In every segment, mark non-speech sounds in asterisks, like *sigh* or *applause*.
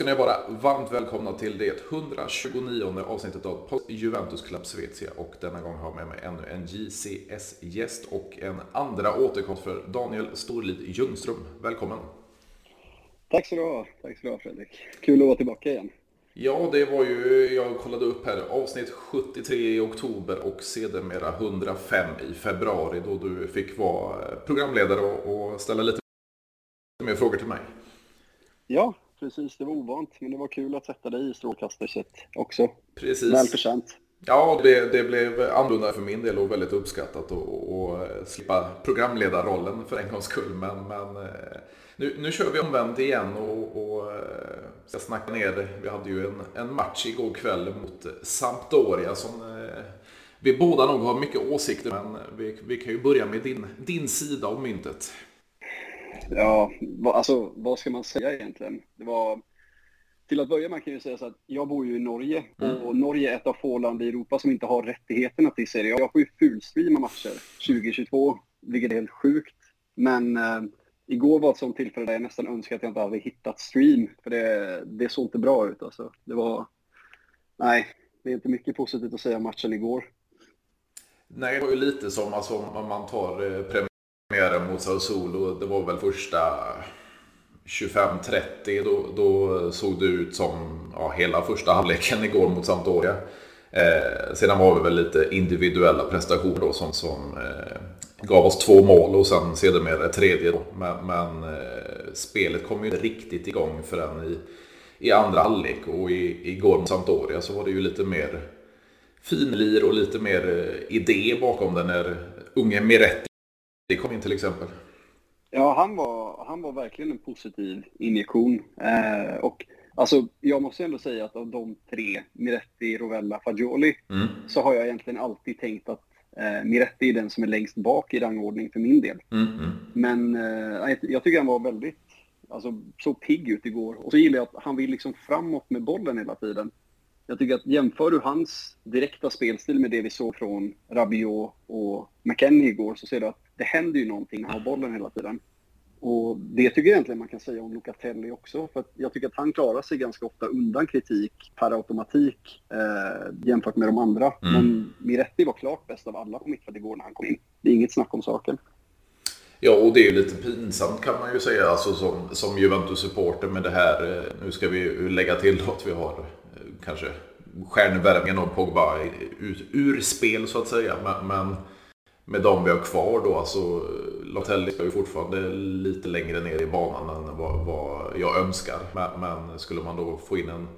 Ska ni vara varmt välkomna till det 129 avsnittet av Juventus Club Svezia och denna gång har jag med mig ännu en JCS-gäst och en andra återkomst för Daniel Storlid Ljungström. Välkommen! Tack så du ha, tack så du ha Fredrik. Kul att vara tillbaka igen. Ja, det var ju, jag kollade upp här, avsnitt 73 i oktober och sedermera 105 i februari då du fick vara programledare och ställa lite mer frågor till mig. Ja, precis. Det var ovant, men det var kul att sätta dig i strålkastarljuset också. Precis. Välförtjänt. Ja, det, det, blev annorlunda för min del och väldigt uppskattat att slippa programledarrollen för en gångs skull. Men, men eh, nu, nu kör vi omvänt igen och, och eh, ska snacka ner. Vi hade ju en, en match igår kväll mot Sampdoria som eh, vi båda nog har mycket åsikter men vi, vi kan ju börja med din, din sida av myntet. Ja, alltså vad ska man säga egentligen? Det var... Till att börja med kan jag säga så att jag bor ju i Norge mm. och Norge är ett av få länder i Europa som inte har rättigheterna till Serie Jag får ju fulstreama matcher 2022, vilket är helt sjukt. Men eh, igår var ett sånt tillfälle där jag nästan önskar att jag inte hade hittat stream, för det, det såg inte bra ut alltså. Det var... Nej, det är inte mycket positivt att säga om matchen igår. Nej, det var ju lite som alltså, om man tar eh, premiären mot Sao Solo. Det var väl första 25-30. Då, då såg det ut som ja, hela första halvleken igår mot Sampdoria. Eh, sedan var det väl lite individuella prestationer då som, som eh, gav oss två mål och sen sedermera ett tredje. Då. Men, men eh, spelet kom ju inte riktigt igång förrän i, i andra halvlek och i, igår mot Sampdoria så var det ju lite mer finlir och lite mer eh, idé bakom den när unge Miretti kom in till exempel. Ja, han var, han var verkligen en positiv injektion. Eh, och alltså, jag måste ändå säga att av de tre, Miretti, Rovella, Fagioli, mm. så har jag egentligen alltid tänkt att eh, Miretti är den som är längst bak i rangordning för min del. Mm, mm. Men eh, jag tycker han var väldigt, alltså så pigg ut igår. Och så gillar jag att han vill liksom framåt med bollen hela tiden. Jag tycker att jämför du hans direkta spelstil med det vi såg från Rabiot och McKennie igår så ser du att det händer ju någonting har bollen hela tiden. Och det tycker jag egentligen man kan säga om Locatelli också. För jag tycker att han klarar sig ganska ofta undan kritik per automatik eh, jämfört med de andra. Mm. Men Miretti var klart bäst av alla på mittfält igår när han kom in. Det är inget snack om saken. Ja, och det är ju lite pinsamt kan man ju säga alltså, som, som Juventus-supporter med det här. Eh, nu ska vi lägga till att vi har kanske stjärnvärvningen av Pogba ur, ur spel så att säga. Men, men med de vi har kvar då, alltså Lottelli är ju fortfarande lite längre ner i banan än vad, vad jag önskar. Men, men, skulle man då få in en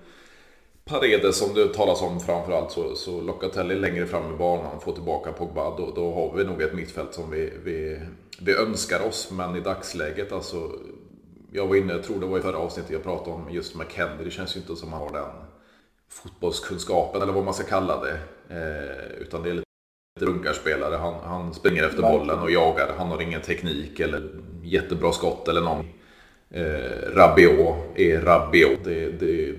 Paredes som det talas om framförallt så, så Locatelli längre fram i banan, få tillbaka Pogba, då, då har vi nog ett mittfält som vi, vi, vi önskar oss. Men i dagsläget alltså, jag var inne, jag tror det var i förra avsnittet jag pratade om just McKendry, det känns ju inte som han har den fotbollskunskapen eller vad man ska kalla det. Eh, utan det är lite runkarspelare. Han, han springer efter bollen och jagar. Han har ingen teknik eller jättebra skott eller någon. Eh, Rabiot är Rabiot. Det, det,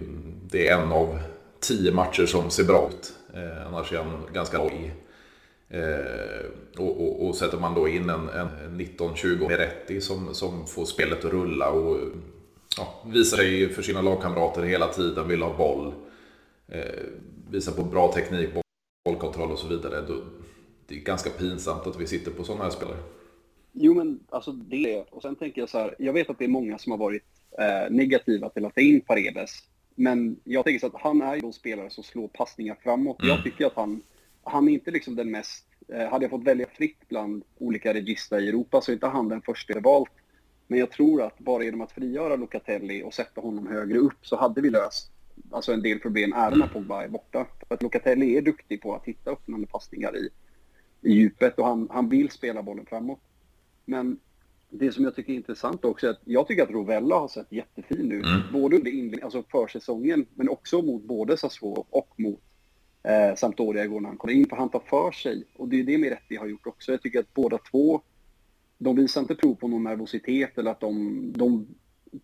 det, är en av tio matcher som ser bra ut. Eh, annars är han ganska låg. Eh, och, och, och, sätter man då in en, en 19-20 Meretti som, som får spelet att rulla och ja, visar sig för sina lagkamrater hela tiden, vill ha boll. Eh, visar på bra teknik, bollkontroll och så vidare. Då, det är ganska pinsamt att vi sitter på sådana här spelare. Jo, men alltså det. Och sen tänker jag så här, jag vet att det är många som har varit eh, negativa till att ta in Paredes. Men jag tänker så att han är ju en spelare som slår passningar framåt. Mm. Jag tycker att han, han är inte liksom den mest, eh, hade jag fått välja fritt bland olika register i Europa så är inte han den första jag valt. Men jag tror att bara genom att frigöra Locatelli och sätta honom högre upp så hade vi löst alltså en del problem även när Pogba är borta. För att Locatelli är duktig på att hitta öppnande passningar i i djupet och han, han vill spela bollen framåt. Men det som jag tycker är intressant också är att jag tycker att Rovella har sett jättefin ut. Mm. Både under inledningen, alltså försäsongen, men också mot både Sassuolo och mot eh, Sampdoria igår när han kommer in. För han tar för sig. Och det är det Miretti har gjort också. Jag tycker att båda två, de visar inte prov på någon nervositet eller att de, de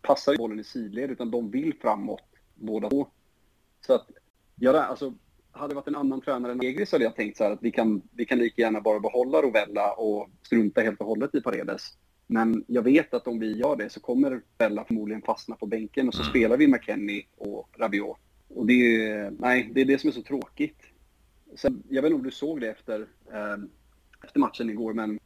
passar bollen i sidled, utan de vill framåt båda två. Så att, ja, alltså hade det varit en annan tränare än Egris hade jag tänkt så att vi kan, vi kan lika gärna bara behålla Rovella och strunta helt och hållet i Paredes. Men jag vet att om vi gör det så kommer Bella förmodligen fastna på bänken och så Mm. spelar vi McKennie och Rabiot. Och det är, nej, det är det som är så tråkigt. Sen, jag vet inte om du såg det efter, eh, efter matchen igår, men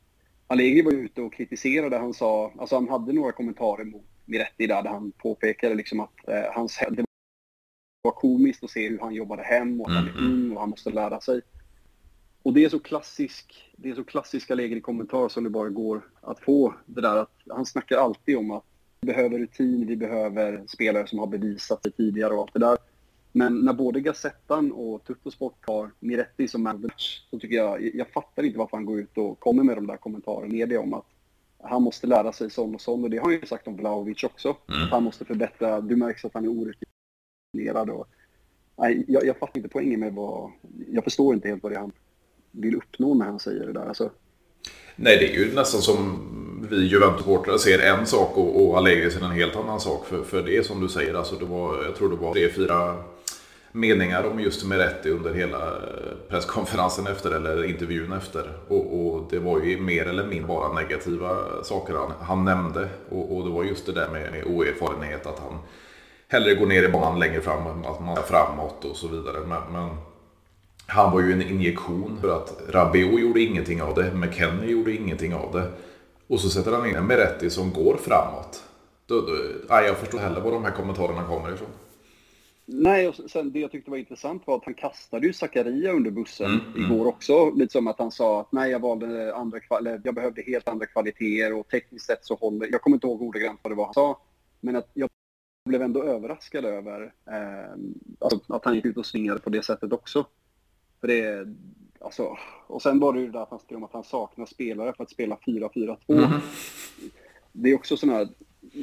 Allegri var ute och kritiserade. Han sa, alltså han hade några kommentarer mot Miretti där, där han påpekade liksom att eh, hans, det var komiskt att se hur han jobbade hem och att han är Mm, mm. ung och han måste lära sig. Och det är så klassisk, det är så klassiska lägen i kommentar som det bara går att få. Det där att han snackar alltid om att vi behöver rutin, vi behöver spelare som har bevisat sig tidigare och allt det där. Men när både Gazettan och Tuttosport har Miretti som man of the match, så tycker jag, jag fattar inte varför han går ut och kommer med de där kommentarerna i media om att han måste lära sig sån och sån. Och det har han ju sagt om Vlahovic också. Mm. Att han måste förbättra, du märks att han är orutinerad och... Nej, jag, jag fattar inte poängen med vad... Jag förstår inte helt vad det är han vill uppnå när han säger det där. Alltså, Nej, det är ju nästan som vi Juventus-supportrar ser en sak och, och Allegri ser en helt annan sak. För, för det är som du säger, alltså det var, jag tror det var tre, fyra meningar om just Meretti under hela eh, presskonferensen efter eller intervjun efter. Och, och det var ju mer eller mindre bara negativa saker han, han nämnde. Och, och det var just det där med, med oerfarenhet, att han hellre går ner i banan längre fram än att man är framåt och så vidare. Men, men han var ju en injektion för att Rabiot gjorde ingenting av det, McKennie gjorde ingenting av det. Och så sätter han in en Meretti som går framåt. Då, då, nej, jag förstår heller var de här kommentarerna kommer ifrån. Nej, och sen det jag tyckte var intressant var att han kastade ju Zakaria under bussen Mm, mm. igår också. Lite som att han sa att nej, jag valde andra jag behövde helt andra kvaliteter och tekniskt sett så håller... Jag kommer inte ihåg ordagrant vad det var han sa, men att jag blev ändå överraskad över eh, alltså, att han gick ut och svingade på det sättet också. För det, alltså, och sen var det ju det där att han skrev om att han saknar spelare för att spela 4-4-2. Mhm. Det är också sådana här,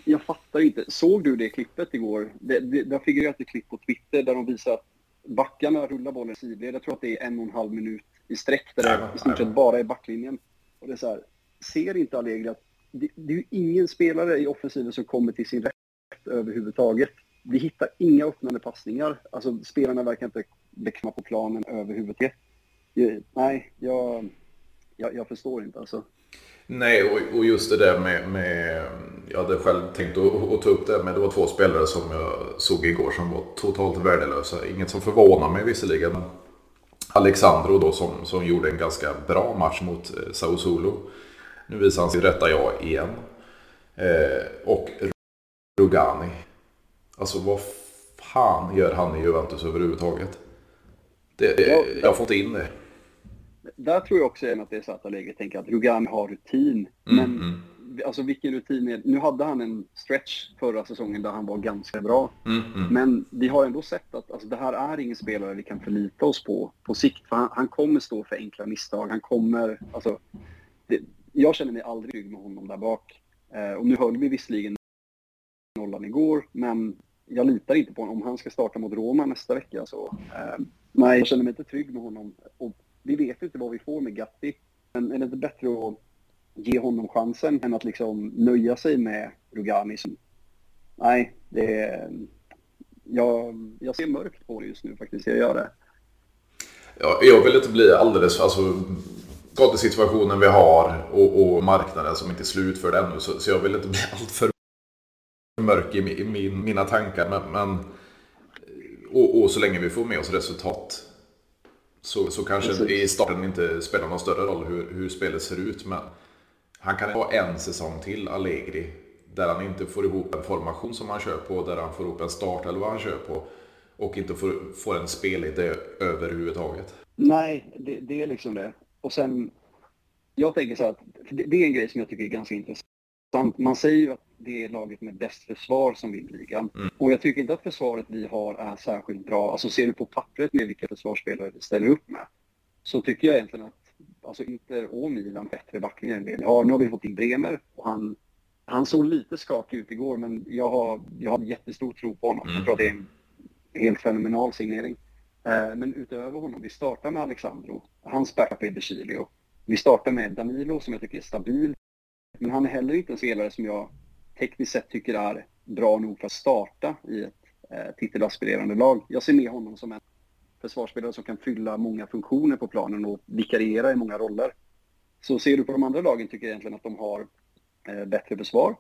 jag fattar inte. Såg du det klippet igår? Det, det, det har figurerat ett klipp på Twitter där de visar att backarna rullar bollen sidled. Jag tror att det är en och en halv minut i sträck där det i stort sett bara är backlinjen. Och det är så här, ser inte Allegri att det, det är ju ingen spelare i offensiven som kommer till sin rätt överhuvudtaget. Vi hittar inga öppnande passningar. Alltså spelarna verkar inte liksom bekväma på planen överhuvudtaget. Nej, jag, jag, jag förstår inte alltså. Nej, och, och just det där med, med... Jag hade själv tänkt att, att ta upp det, men det var två spelare som jag såg igår som var totalt värdelösa. Inget som förvånar mig visserligen. men Alexandro då som, som gjorde en ganska bra match mot eh, Sao Solo. Nu visar han sitt rätta jag igen. Eh, och Rugani. Alltså vad fan gör han i Juventus överhuvudtaget? Det, det, Ja. jag får inte in det. Där tror jag också att det är så att Allegri tänker att Rugani har rutin. Mm, Men mm. alltså vilken rutin är Nu hade han en stretch förra säsongen där han var ganska bra. Mm, mm. Men vi har ändå sett att alltså, det här är ingen spelare vi kan förlita oss på på sikt. För han, han kommer stå för enkla misstag. Han kommer, alltså, det, jag känner mig aldrig trygg med honom där bak. Eh, och nu höll vi visserligen bollen igår, men jag litar inte på honom. Om han ska starta mot Roma nästa vecka så, eh, nej, jag känner mig inte trygg med honom. Och vi vet inte vad vi får med Gatti. Men är det inte bättre att ge honom chansen än att liksom nöja sig med Rugani som, nej, det är, jag, jag ser mörkt på det just nu faktiskt, jag gör det. Ja, jag vill inte bli alldeles... Alltså, situationen vi har och, och marknaden som inte är slutförd ännu. Så, så jag vill inte bli *laughs* alltför mörk i, mi- i min, mina tankar. Men, men, och, och så länge vi får med oss resultat så, så kanske Precis. i starten inte spelar någon större roll hur, hur spelet ser ut. Men han kan ha en säsong till, Allegri, där han inte får ihop en formation som han kör på, där han får ihop en start eller vad han kör på och inte får, får en spelidé överhuvudtaget. Nej, det, det är liksom det. Och sen, jag tänker så här det, det är en grej som jag tycker är ganska intressant. Man säger ju att det är laget med bäst försvar som vinner ligan. Mm. Och jag tycker inte att försvaret vi har är särskilt bra. Alltså ser du på pappret med vilka försvarsspelare vi ställer upp med så tycker jag egentligen att alltså Inter och Milan bättre backlingar än det vi har. Nu har vi fått in Bremer och han, han såg lite skakig ut igår men jag har, jag har jättestor tro på honom. Mm. Jag tror att det är en helt fenomenal signering. Eh, Men utöver honom, vi startar med Alexandro. Hans backup är De Chilio. Vi startar med Danilo som jag tycker är stabil. Men han är heller inte en spelare som jag tekniskt sett tycker är bra nog för att starta i ett eh, titelaspirerande lag. Jag ser med honom som en försvarsspelare som kan fylla många funktioner på planen och vikariera i många roller. Så ser du på de andra lagen tycker jag egentligen att de har eh, bättre försvar.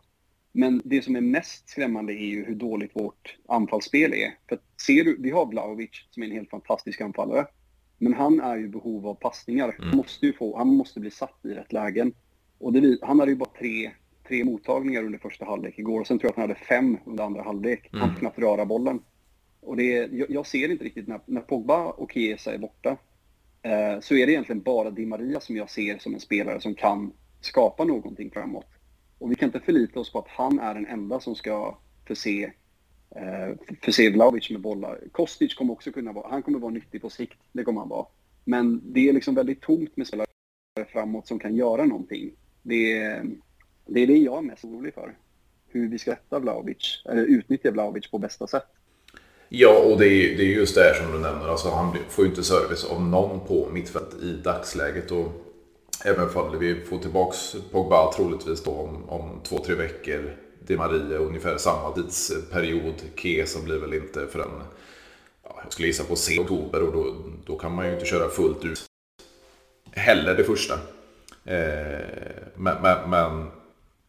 Men det som är mest skrämmande är ju hur dåligt vårt anfallsspel är. För ser du, vi har Vlahovic som är en helt fantastisk anfallare. Men han är ju i behov av passningar. Han, måste ju få, han måste bli satt i rätt lägen. Och det, han hade ju bara tre, tre mottagningar under första halvlek igår. Och sen tror jag att han hade fem under andra halvlek. Han fick knappt röra bollen. Och det, jag, jag ser inte riktigt när, när Pogba och Chiesa är borta. Eh, så är det egentligen bara Di Maria som jag ser som en spelare som kan skapa någonting framåt. Och vi kan inte förlita oss på att han är den enda som ska förse, eh, förse Vlahovic med bollar. Kostic kommer också kunna vara, han kommer vara nyttig på sikt, det kommer han vara. Men det är liksom väldigt tomt med spelare framåt som kan göra någonting. Det är, det är det jag är mest orolig för. Hur vi ska rätta Vlahovic, eller utnyttja Vlahovic på bästa sätt. Ja, och det är, det är just det här som du nämner. Alltså, han får ju inte service av någon på mittfältet i dagsläget. Och även om vi får tillbaks Pogba troligtvis då om, om två, tre veckor. Di Maria ungefär samma tidsperiod. Kesa blir väl inte förrän, ja, jag skulle gissa på sen oktober och då, då kan man ju inte köra fullt ut heller det första. Eh, men, men, men,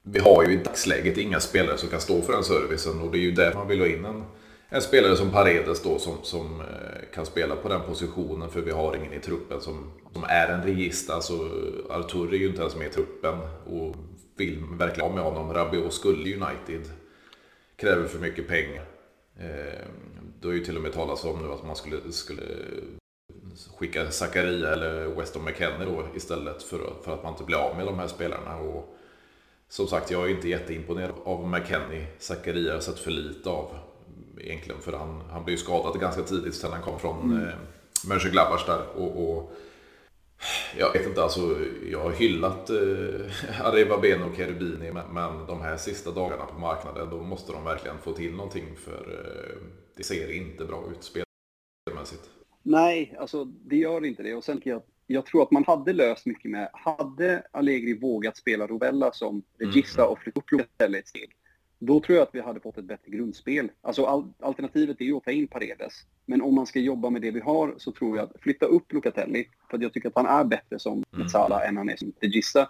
vi har ju i dagsläget inga spelare som kan stå för den servicen och det är ju där man vill ha in en en spelare som Paredes då som, som eh, kan spela på den positionen för vi har ingen i truppen som, som är en register. Alltså Artur är ju inte ens med i truppen och vill verkligen ha med honom. Rabiot skulle United. Kräver för mycket pengar. Eh, det har ju till och med talats om nu att man skulle, skulle skicka Zakaria eller Weston McKennie då istället för, för att man inte blir av med de här spelarna. Och som sagt, jag är inte jätteimponerad av McKennie. Zakaria har sett för lite av egentligen. För han, han blev ju skadad ganska tidigt sen han kom från mm. eh, Mönchengladbach där. Och, och, jag vet inte, alltså jag har hyllat eh, *laughs* Areva Ben och Cherubini men, men de här sista dagarna på marknaden då måste de verkligen få till någonting för eh, det ser inte bra ut spelmässigt. Nej, alltså det gör inte det. Och sen jag, jag tror att man hade löst mycket med, hade Allegri vågat spela Rovella som regista mm. och flytta upp Locatelli ett steg, då tror jag att vi hade fått ett bättre grundspel. Alltså all, alternativet är ju att ta in Paredes. Men om man ska jobba med det vi har så tror jag att flytta upp Locatelli. För jag tycker att han är bättre som mm. Sala än han är som Tegissa.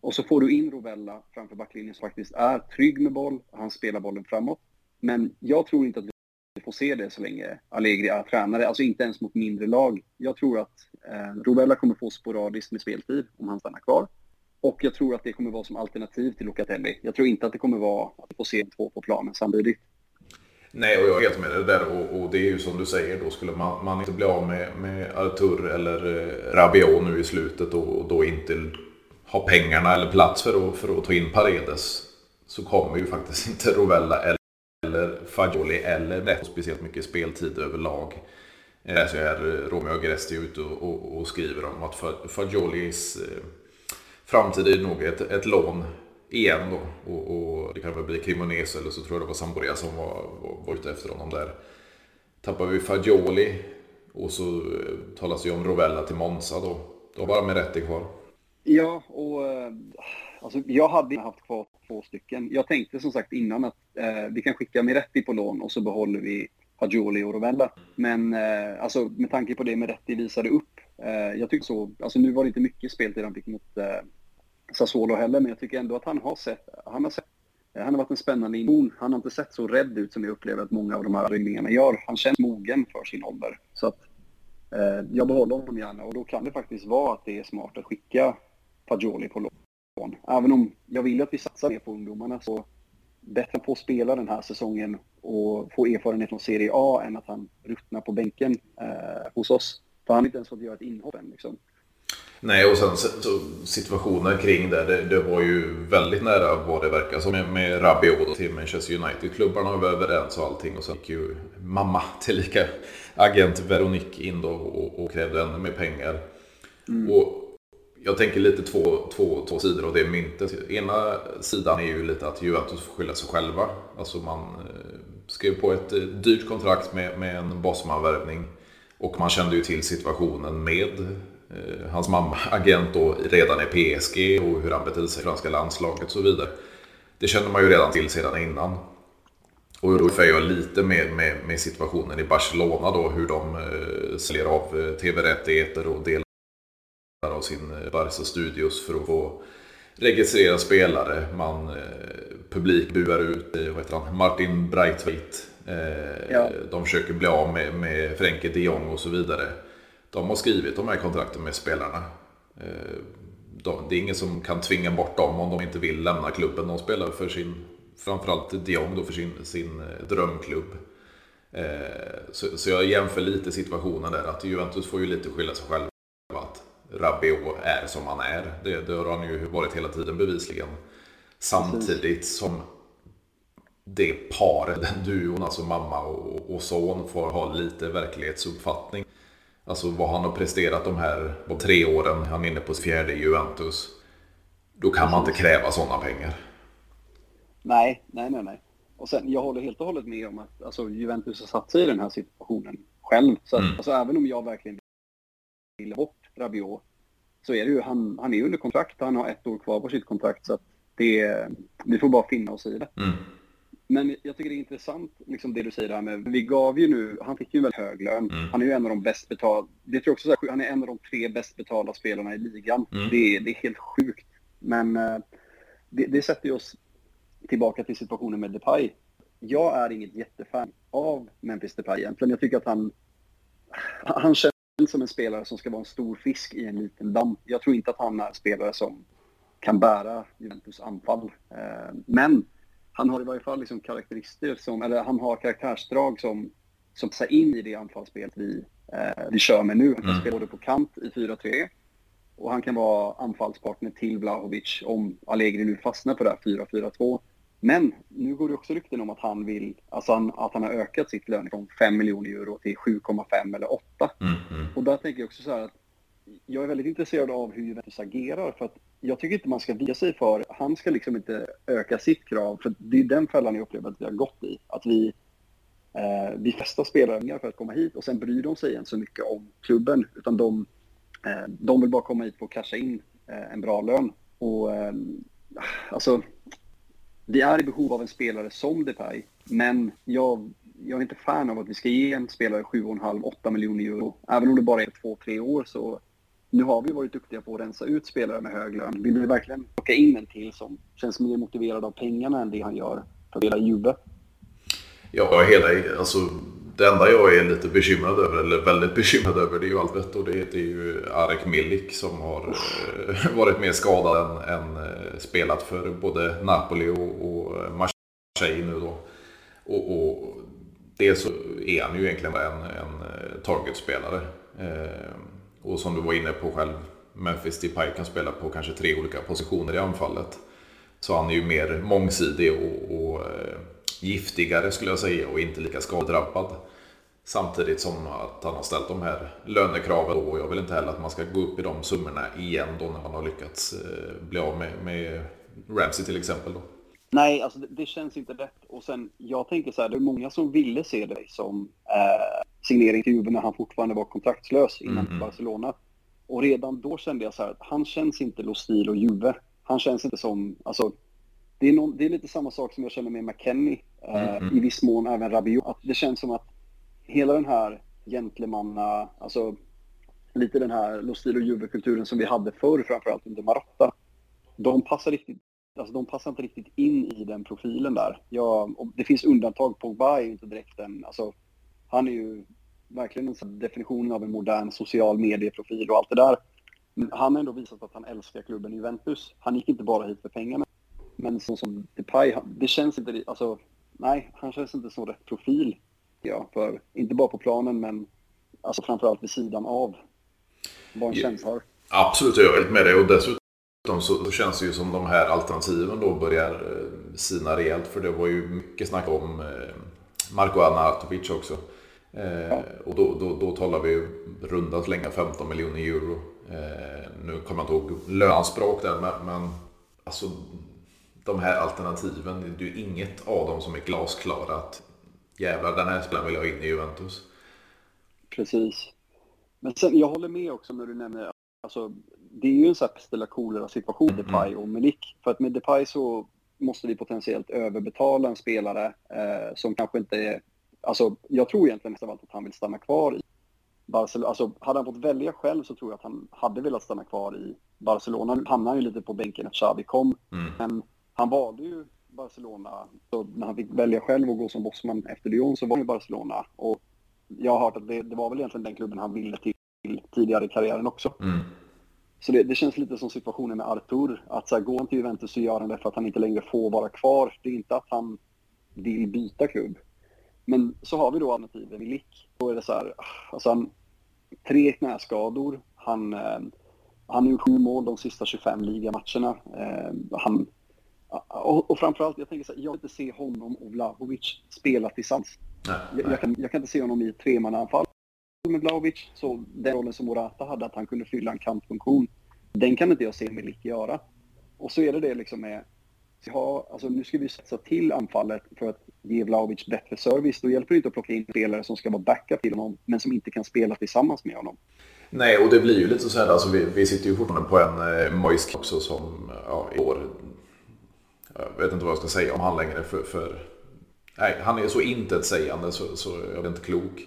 Och så får du in Rovella framför backlinjen som faktiskt är trygg med boll. Han spelar bollen framåt. Men jag tror inte att får se det så länge Allegri är tränare. Alltså inte ens mot mindre lag. Jag tror att eh, Rovella kommer få sporadiskt med speltid om han stannar kvar. Och jag tror att det kommer vara som alternativ till Locatelli. Jag tror inte att det kommer vara att vi får se två på planen samtidigt. Nej, och jag är helt med det där. Och, och, det är ju som du säger, då skulle man, man inte bli av med, med Artur eller eh, Rabiot nu i slutet och, och, då inte ha pengarna eller plats för att, för att ta in Paredes så kommer ju faktiskt *laughs* inte Rovella eller, eller Fagioli eller det speciellt mycket speltid överlag. Jag eh, så är Romeo Agresti ute och, och, och, skriver om att Fagiolis eh, framtid är nog ett, ett lån igen då. Och, och det kan väl bli Cremonese eller så tror jag det var Sampdoria som var, var, var ute efter honom där. Tappar vi Fagioli och så eh, talas det ju om Rovella till Monza då. Då har bara med rätt kvar. Ja, och eh, alltså, jag hade haft kvar två stycken. Jag tänkte som sagt innan att eh, vi kan skicka Miretti på lån och så behåller vi Fagioli och Rovella. Men eh, alltså, med tanke på det Miretti visade upp. Eh, jag tycker så, alltså nu var det inte mycket speltid han fick mot eh, Sassuolo heller, men jag tycker ändå att han har sett, han har sett eh, han har varit en spännande injektion. Han har inte sett så rädd ut som jag upplever att många av de här ynglingarna gör. Han känns mogen för sin ålder. Så att, eh, jag behåller honom gärna och då kan det faktiskt vara att det är smart att skicka Fagioli på lån. Även om jag vill att vi satsar mer på ungdomarna så bättre på att spela den här säsongen och få erfarenhet från Serie A än att han ruttnar på bänken eh, hos oss. För han har inte ens fått göra ett inhopp än. Liksom. Nej, och sen situationen kring det, det, det, var ju väldigt nära vad det verkar som med, med Rabiot till Manchester United-klubbarna var överens och allting. Och så gick ju mamma tillika agent Veronique in då och, och krävde ännu mer pengar. Mm. Och jag tänker lite två, två, två sidor av det myntet. Ena sidan är ju lite att Juventus får skylla sig själva. Alltså man eh, skrev på ett eh, dyrt kontrakt med, med en Bosman-värvning. Och man kände ju till situationen med Eh, hans mamma *laughs* agent då redan i PSG och hur han betedde sig i franska landslaget och så vidare. Det kände man ju redan till sedan innan. Och då är jag lite med, med, med, situationen i Barcelona då, hur de eh, säljer av eh, tv-rättigheter och delar av sin eh, Barca Studios för att få registrera spelare, man eh, publik buar ut eh, vad heter han, Martin Breitweit. Eh, ja. De försöker bli av med, med Frenkie de Jong och så vidare. De har skrivit de här kontrakten med spelarna. Eh, de, det är ingen som kan tvinga bort dem om de inte vill lämna klubben. De spelar för sin, framförallt de Jong då för sin, sin drömklubb. Så, så, jag jämför lite situationen där, att Juventus får ju lite skylla sig själva. Rabiot är som han är. Det, det har han ju varit hela tiden bevisligen. Samtidigt som det paret, den duon, alltså mamma och, och son, får ha lite verklighetsuppfattning. Alltså vad han har presterat de här de tre åren, han är inne på fjärde Juventus. Då kan man inte kräva sådana pengar. Nej, nej, nej, nej. Och sen, jag håller helt och hållet med om att alltså, Juventus har satt sig i den här situationen själv. Så att, mm. alltså, även om jag verkligen vill bort Rabiot så är det ju, han, han är under kontrakt, han har ett år kvar på sitt kontrakt. Så att det, vi får bara finna oss i det. Mm. Men jag tycker det är intressant, liksom det du säger där med, vi gav ju nu, han fick ju en väldigt hög lön. Mm. Han är ju en av de bäst betalda, det tror jag också, så här, han är en av de tre bäst betalda spelarna i ligan. Mm. Det, det, är helt sjukt. Men eh, det, det sätter ju oss tillbaka till situationen med Depay. Jag är inget jättefan av Memphis Depay egentligen. Jag tycker att han, han känns som en spelare som ska vara en stor fisk i en liten damm. Jag tror inte att han är en spelare som kan bära Juventus anfall. Eh, men han har i varje fall liksom karaktärister som, eller han har karaktärsdrag som, som passar in i det anfallsspel vi, eh, vi kör med nu. Han kan mm. spela både på kant i 4-3 och han kan vara anfallspartner till Vlahovic om Allegri nu fastnar på det här 4-4-2. Men nu går det också rykten om att han vill, alltså han, att han har ökat sitt lön från 5 miljoner euro till 7,5 eller 8. Mm, mm. Och där tänker jag också så här att jag är väldigt intresserad av hur Juventus agerar för att jag tycker inte man ska via sig för, han ska liksom inte öka sitt krav för det är den fällan jag upplever att vi har gått i. Att vi, eh, vi festar spelare för att komma hit och sen bryr de sig inte så mycket om klubben utan de, eh, de vill bara komma hit för att casha in eh, en bra lön. Och eh, alltså, vi är i behov av en spelare som Depay, men jag, jag är inte fan av att vi ska ge en spelare 7,5-8 miljoner euro. Även om det bara är två, tre år så nu har vi varit duktiga på att rensa ut spelare med hög lön. Vill vi verkligen plocka in en till som känns mer motiverad av pengarna än det han gör för hela Juve? Ja, hela, alltså, det enda jag är lite bekymrad över, eller väldigt bekymrad över, det är ju Albert och det är ju Arek Milik som har oh. *laughs* varit mer skadad än, än, eh, spelat för både Napoli och, och Marseille nu då. Och, och dels så är han ju egentligen en, en eh, targetspelare. Och som du var inne på själv, Memphis Depay kan spela på kanske tre olika positioner i anfallet. Så han är ju mer mångsidig och, och giftigare skulle jag säga och inte lika skadedrabbad. Samtidigt som att han har ställt de här lönekraven och jag vill inte heller att man ska gå upp i de summorna igen då när man har lyckats eh, bli av med, med Ramsey till exempel. Då. Nej, alltså det, det, känns inte rätt. Och sen, jag tänker så här, det är många som ville se dig som eh, signering till Juve när han fortfarande var kontraktslös innan mm. Barcelona. Och redan då kände jag så här, att han känns inte Lostil och Juve. Han känns inte som, alltså, det är, någon, det är lite samma sak som jag känner med McKennie, eh, mm. i viss mån även Rabiot. Att det känns som att hela den här gentlemanna, alltså lite den här Los och Juve-kulturen som vi hade förr, framförallt under Maratta. De passar riktigt Alltså de passar inte riktigt in i den profilen där. Ja, det finns undantag. Pogba är ju inte direkt en, alltså han är ju verkligen en definition av en modern social medieprofil och allt det där. Men han har ändå visat att han älskar klubben Juventus. Han gick inte bara hit för pengarna. Men så som Depay, det känns inte, alltså nej, han känns inte som rätt profil. Ja, för, inte bara på planen men alltså framförallt vid sidan av vad en känsla har. Absolut, jag är helt med dig. Och dessutom så känns det ju som de här alternativen då börjar eh, sina rejält. För det var ju mycket snack om eh, Marko Arnautovic också. Eh, och då, då, då talar vi runda slänga 15 miljoner euro. Eh, nu kommer jag inte ihåg lönspråk där, men, men alltså de här alternativen, det är ju inget av dem som är glasklara att jävlar den här spelaren vill jag ha in i Juventus. Precis. Men sen, jag håller med också när du nämner, alltså det är ju en sån här pest eller situation med Depay mm. och Milik. För att med Depay så måste vi potentiellt överbetala en spelare eh, som kanske inte är Alltså, jag tror egentligen allt att han vill stanna kvar i Barcelona, alltså hade han fått välja själv så tror jag att han hade velat stanna kvar i Barcelona. Nu hamnade han ju lite på bänken när Xavi kom, mm. men han valde ju Barcelona. Så när han fick välja själv och gå som bossman efter Lyon så var det Barcelona. Och jag har hört att det, det, var väl egentligen den klubben han ville till tidigare i karriären också. Mm. Så det, det, känns lite som situationen med Artur. Att så här, går han till Juventus så gör han det för att han inte längre får vara kvar. Det är inte att han vill byta klubb. Men så har vi då alternativet Milik. Då är det så här, alltså han, tre knäskador. Han, eh, han har gjort sju mål de sista 25 ligamatcherna. Eh, han, och, och framförallt, jag tänker så här, jag vill inte se honom och Vlahovic spela tillsammans. Nej, nej. Jag, jag, kan, jag kan inte se honom i tremannaanfall med Vlahovic. Så den rollen som Morata hade, att han kunde fylla en kantfunktion, den kan inte jag se Milik göra. Och så är det det liksom med, ja, alltså nu ska vi satsa till anfallet för att ge Vlahovic bättre service. Då hjälper det inte att plocka in spelare som ska vara backup till honom, men som inte kan spela tillsammans med honom. Nej, och det blir ju lite så här, alltså vi, vi sitter ju fortfarande på en eh, Moisk också som ja, i år, jag vet inte vad jag ska säga om han längre för, för nej, han är så intetsägande så, så jag är inte klok.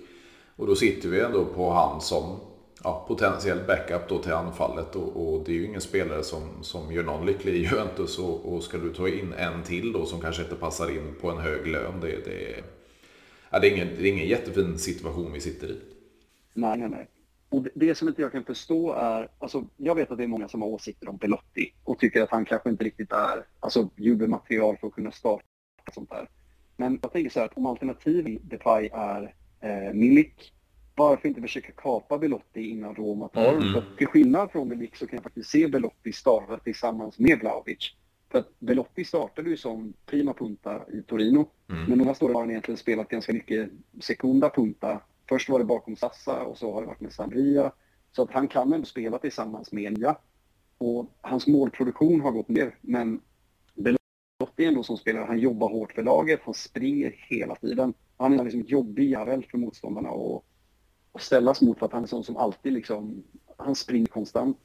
Och då sitter vi ändå på han som ja, potentiell backup då till anfallet och, och, det är ju ingen spelare som, som gör någon lycklig i Juventus och, och ska du ta in en till då som kanske inte passar in på en hög lön det, det, ja, det, är, ingen, det är ingen jättefin situation vi sitter i. Nej, nej, nej. Och det, som inte jag kan förstå är, alltså jag vet att det är många som har åsikter om Belotti och tycker att han kanske inte riktigt är, alltså jubelmaterial för att kunna starta sånt där. Men jag tänker så här att om alternativ Depay är eh, Milik varför inte försöka kapa Belotti innan Roma tar mm. För till skillnad från Milik så kan jag faktiskt se Belotti starta tillsammans med Vlahovic. För att Belotti startade ju som prima punta i Torino. Mm. Men här åren har han egentligen spelat ganska mycket sekunda punta. Först var det bakom Sassa och så har det varit med Sandria. Så att han kan ändå spela tillsammans med Enya. Och hans målproduktion har gått ner. Men Belotti är ändå som spelare, han jobbar hårt för laget, han springer hela tiden. Han är liksom jobbig jävel för motståndarna. Och och ställas mot för att han är sån som alltid liksom, han springer konstant.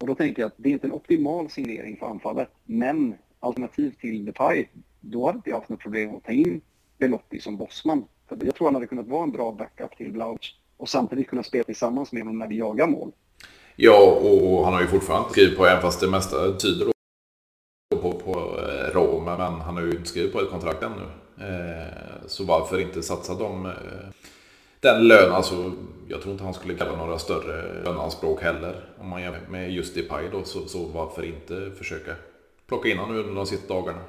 Och då tänker jag att det är inte en optimal signering för anfallet, men alternativ till Depay, då hade inte jag haft något problem att ta in Belotti som bossman. Jag tror han hade kunnat vara en bra backup till Blauch och samtidigt kunna spela tillsammans med honom när vi jagar mål. Ja, och han har ju fortfarande skrivit på, även fast det mesta tyder på, på eh, Roma, men han har ju inte skrivit på ett kontrakt ännu. Eh, så varför inte satsa dem? Eh, den lön, alltså jag tror inte han skulle kalla några större löneanspråk heller. Om man jämför med just Depay då, så, så varför inte försöka plocka in honom under de sista dagarna?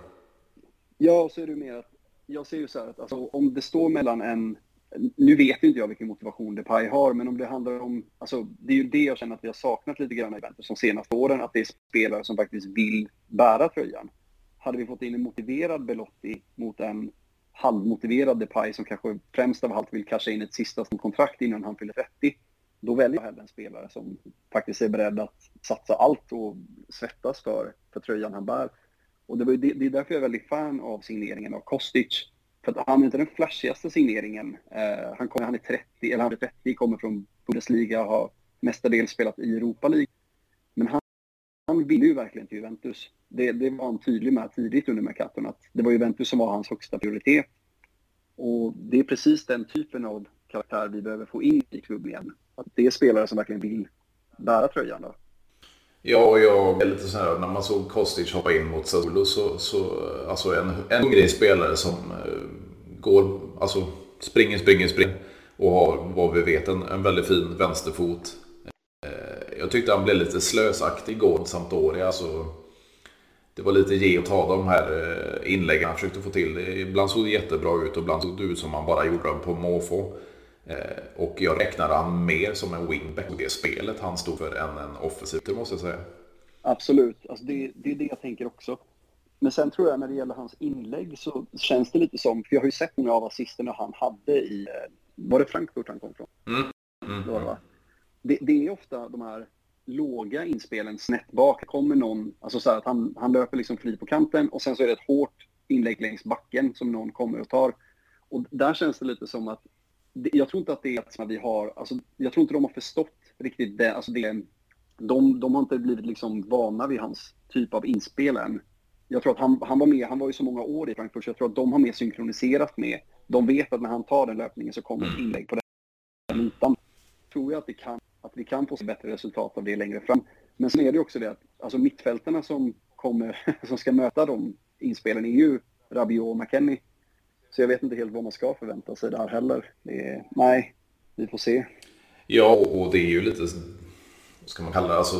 Ja, så är det mer att jag ser ju så här att alltså, om det står mellan en nu vet inte jag vilken motivation Depay har, men om det handlar om... Alltså, det är ju det jag känner att vi har saknat lite grann i Juventus de senaste åren, att det är spelare som faktiskt vill bära tröjan. Hade vi fått in en motiverad Belotti mot en halvmotiverad Depay som kanske främst av allt vill casha in ett sista kontrakt innan han fyller 30. Då väljer jag hellre en spelare som faktiskt är beredd att satsa allt och svettas för, för tröjan han bär. Och det, var det, det är därför jag är väldigt fan av signeringen av Kostic. För att han är inte den flashigaste signeringen. Eh, han, kom, han är 30, eller han är 30, kommer från Bundesliga, och har mestadels spelat i Europa League. Men han, han vill ju verkligen till Juventus det, det var han tydlig med tidigt under Mercaton att det var Juventus som var hans högsta prioritet. Och det är precis den typen av karaktär vi behöver få in i klubben igen. Att det är spelare som verkligen vill bära tröjan då. Ja, och jag är lite sådär, när man såg Kostic hoppa in mot Sassuolo så, så eh, alltså en, en hungrig spelare som eh, går, alltså springer, springer, springer och har vad vi vet en, en väldigt fin vänsterfot. Eh, jag tyckte han blev lite slösaktig igår mot Sampdoria. Alltså, det var lite ge och ta de här eh, inläggen han försökte få till. Ibland såg det jättebra ut och ibland såg det ut som han bara gjorde dem på måfå. Eh, och jag räknade han mer som en wingback och det spelet han stod för än en offensiv, det måste jag säga. Absolut, alltså det, det är det jag tänker också. Men sen tror jag när det gäller hans inlägg så känns det lite som, för jag har ju sett många av assisterna han hade i, eh, var det Frankfurt han kom från? Mm. Mm. Det, var det, det, det är ofta de här låga inspelen snett bak. kommer någon, alltså så att han, han löper liksom fri på kanten och sen så är det ett hårt inlägg längs backen som någon kommer och tar. Och där känns det lite som att, jag tror inte att det är att vi har, alltså jag tror inte de har förstått riktigt det, alltså det, de, de har inte blivit liksom vana vid hans typ av inspel än. Jag tror att han, han var med, han var ju så många år i Frankfurt, så jag tror att de har mer synkroniserat med, de vet att när han tar den löpningen så kommer ett mm. inlägg på den ytan. tror jag att, det kan, att vi kan få se bättre resultat av det längre fram. Men sen är det också det att alltså mittfältarna som, kommer, *laughs* som ska möta de inspelen är ju Rabiot och McKennie. Så jag vet inte helt vad man ska förvänta sig där heller. Är, nej, vi får se. Ja, och det är ju lite, ska man kalla det, alltså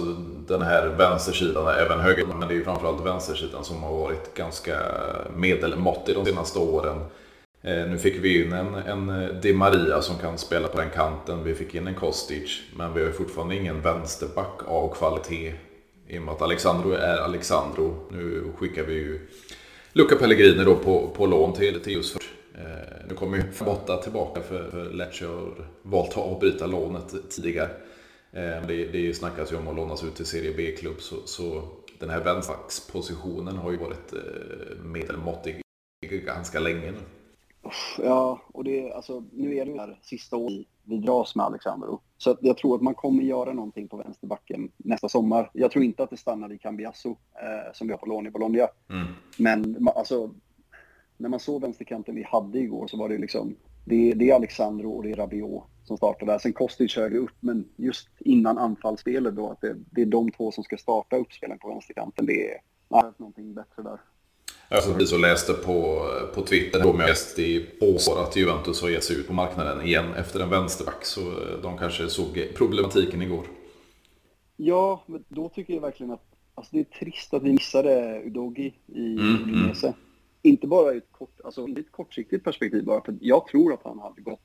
den här vänstersidan, även höger, men det är ju framförallt vänstersidan som har varit ganska medelmåttig de senaste åren. Eh, nu fick vi in en, en eh, Di Maria som kan spela på den kanten. Vi fick in en Kostic. Men vi har fortfarande ingen vänsterback av kvalitet. I och med att Alexandro är Alexandro. Nu skickar vi ju Luca Pellegrini då på, på lån till, till just för. Eh, nu kommer ju Botta tillbaka för, för Lecce har valt att avbryta lånet tidigare. Eh, det, det snackas ju om att lånas ut till Serie B-klubb. Så, så den här vänsterbackspositionen har ju varit eh, medelmåttig ganska länge nu. Ja, och det, alltså, nu är det ju här sista året vi dras med Alexandro. Så att jag tror att man kommer göra någonting på vänsterbacken nästa sommar. Jag tror inte att det stannar i Cambiasso eh, som vi har på lån i Bologna. Mm. Men alltså, när man såg vänsterkanten vi hade igår så var det liksom, det, det är Alexandro och det är Rabiot som startar där. Sen Kostic högre upp, men just innan anfallsspelet då, att det, det är de två som ska starta uppspelen på vänsterkanten. Det är nej, någonting bättre där. Alltså, vi så läste på, på Twitter då med gäst i år att Juventus har gett sig ut på marknaden igen efter en vänsterback. Så eh, de kanske såg problematiken igår. Ja, men då tycker jag verkligen att alltså, det är trist att vi missade Udogi i mm, Udinese. Mm. Inte bara i ett, kort, alltså, ett kortsiktigt perspektiv bara, för jag tror att han hade gått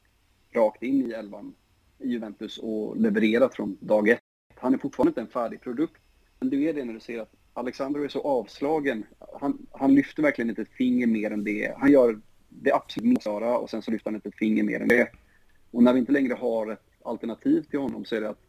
rakt in i elvan i Juventus och levererat från dag ett. Han är fortfarande inte en färdig produkt. Men du är det när du ser att Alexander är så avslagen. Han, han lyfter verkligen inte ett finger mer än det. Han gör det absolut minsta och sen så lyfter han inte ett finger mer än det. Och när vi inte längre har ett alternativ till honom så är det att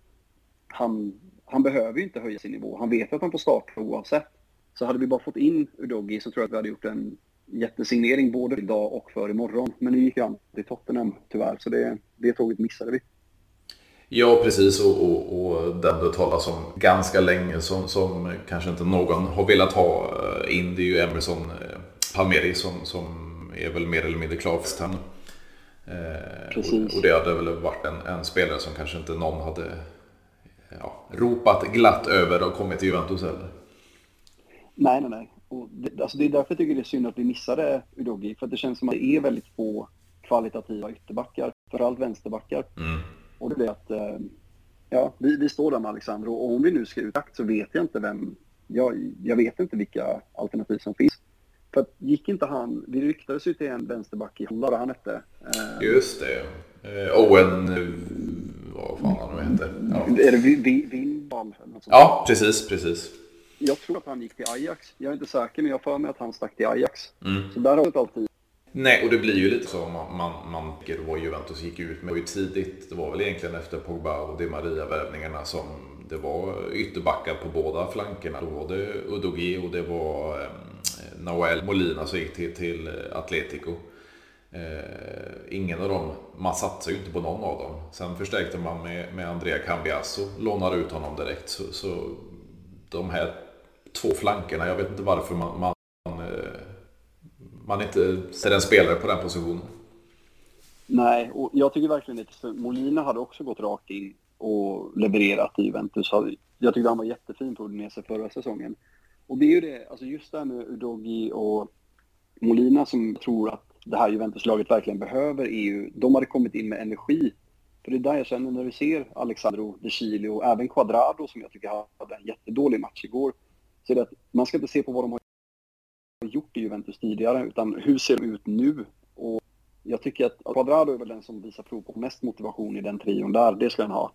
han, han behöver ju inte höja sin nivå. Han vet att han får starta oavsett. Så hade vi bara fått in Udogi så tror jag att vi hade gjort en jättesignering både idag och för imorgon. Men nu gick han till Tottenham tyvärr, så det, det tåget missade vi. Ja, precis. Och, och, och den det talas om ganska länge som, som kanske inte någon har velat ha eh, in. Det är ju Emerson eh, Palmeri som, som är väl mer eller mindre klar för henne. Eh, och, och, det hade väl varit en, en, spelare som kanske inte någon hade ja, ropat glatt över och kommit till Juventus heller. Nej, nej, nej. Och det, alltså det är därför jag tycker det är synd att vi missade Udogi. För att det känns som att det är väldigt få kvalitativa ytterbackar. Framförallt vänsterbackar. Mm. Och det blir att, eh, ja, vi, vi står där med Alexandro och om vi nu ska ut så vet jag inte vem, jag, jag vet inte vilka alternativ som finns. För att gick inte han, vi ryktades ju till en vänsterback i Holland, han hette? Eh, Just det. Eh, Owen, vad fan han nu heter. Ja. Är det Vindal? Ja, precis, precis. Jag tror att han gick till Ajax. Jag är inte säker, men jag har för mig att han stack till Ajax. Mm. Så där har vi alltid Nej, och det blir ju lite så man, man, man vad Juventus gick ut med. Det var ju tidigt, det var väl egentligen efter Pogba och Di Maria-värvningarna som det var ytterbackar på båda flankerna. Då var det Udogi och det var eh, Noel Molina som gick till, till Atletico. Eh, ingen av dem, man satsade ju inte på någon av dem. Sen förstärkte man med, med Andrea Cambiasso, lånade ut honom direkt. Så, så de här två flankerna, jag vet inte varför man, man man inte ser en spelare på den positionen. Nej, och jag tycker verkligen att Molina hade också gått rakt in och levererat i Juventus. Jag tyckte han var jättefin på Udinese förra säsongen. Och det är ju det, alltså just det här med Udogi och Molina som tror att det här Juventus-laget verkligen behöver EU. de hade kommit in med energi. För det är där jag känner när vi ser Alexandro De Chile och även Quadrado som jag tycker hade en jättedålig match igår. Så det att man ska inte se på vad de har gjort i Juventus tidigare, utan hur ser de ut nu? Och jag tycker att Quadrado är väl den som visar prov på mest motivation i den trion där, det ska han ha.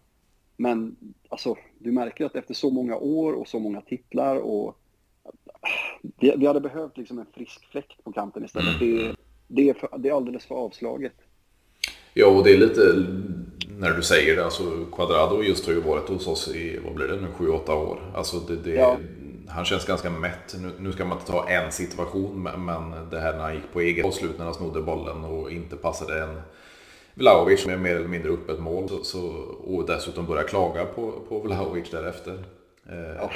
Men alltså, du märker att efter så många år och så många titlar och vi, vi hade behövt liksom en frisk fläkt på kanten istället. Mm. Det, det, är för, det är alldeles för avslaget. Ja, och det är lite när du säger det, alltså Quadrado just har ju varit hos oss i, vad blir det nu, 7-8 år. Alltså det, det, ja han känns ganska mätt. Nu, nu, ska man inte ta en situation, men det här när han gick på eget avslut när han snodde bollen och inte passade en Vlahovic med mer eller mindre öppet mål. Så, så, och dessutom börja klaga på, på Vlahovic därefter. Eh, oh.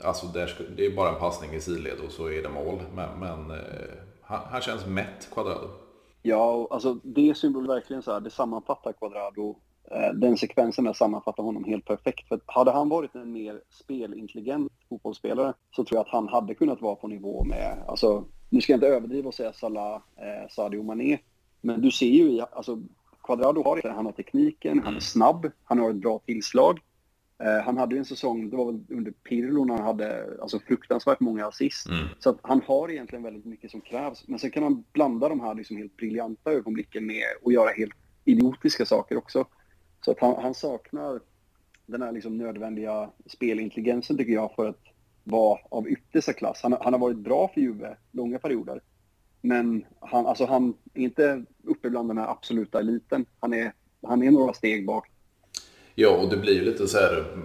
Alltså där, det är bara en passning i sidled och så är det mål. Men, men eh, han, han, känns mätt, Quadrado. Ja, alltså det symbol verkligen så här, det sammanfattar Quadrado den sekvensen där sammanfattar honom helt perfekt. För hade han varit en mer spelintelligent fotbollsspelare så tror jag att han hade kunnat vara på nivå med, alltså, nu ska jag inte överdriva och säga Salah, eh, Sadio Mané, men du ser ju i, alltså Quadrado har det, han har tekniken, han är snabb, han har ett bra tillslag. Eh, han hade ju en säsong, det var väl under Pirlo när han hade alltså, fruktansvärt många assist. Mm. Så att han har egentligen väldigt mycket som krävs. Men sen kan han blanda de här liksom helt briljanta ögonblicken med och göra helt idiotiska saker också. Så att han, han saknar den här liksom nödvändiga spelintelligensen tycker jag för att vara av yttersta klass. Han, han har varit bra för Juve långa perioder. Men han, alltså han är inte uppe bland den här absoluta eliten. Han är, han är några steg bak. Ja, och det blir ju lite så här,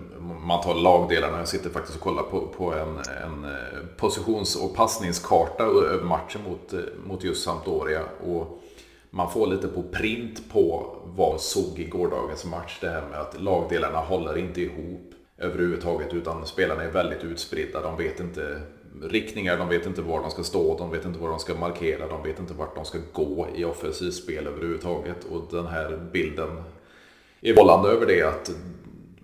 man tar lagdelarna, jag sitter faktiskt och kollar på, på en, en eh, positions och passningskarta över matchen mot, eh, mot just Sampdoria. Och man får lite på print på vad såg i gårdagens match. Det här med att lagdelarna håller inte ihop överhuvudtaget utan spelarna är väldigt utspridda. De vet inte riktningar, de vet inte var de ska stå, de vet inte var de ska markera, de vet inte vart de ska gå i offensivspel överhuvudtaget. Och den här bilden är vållande över det att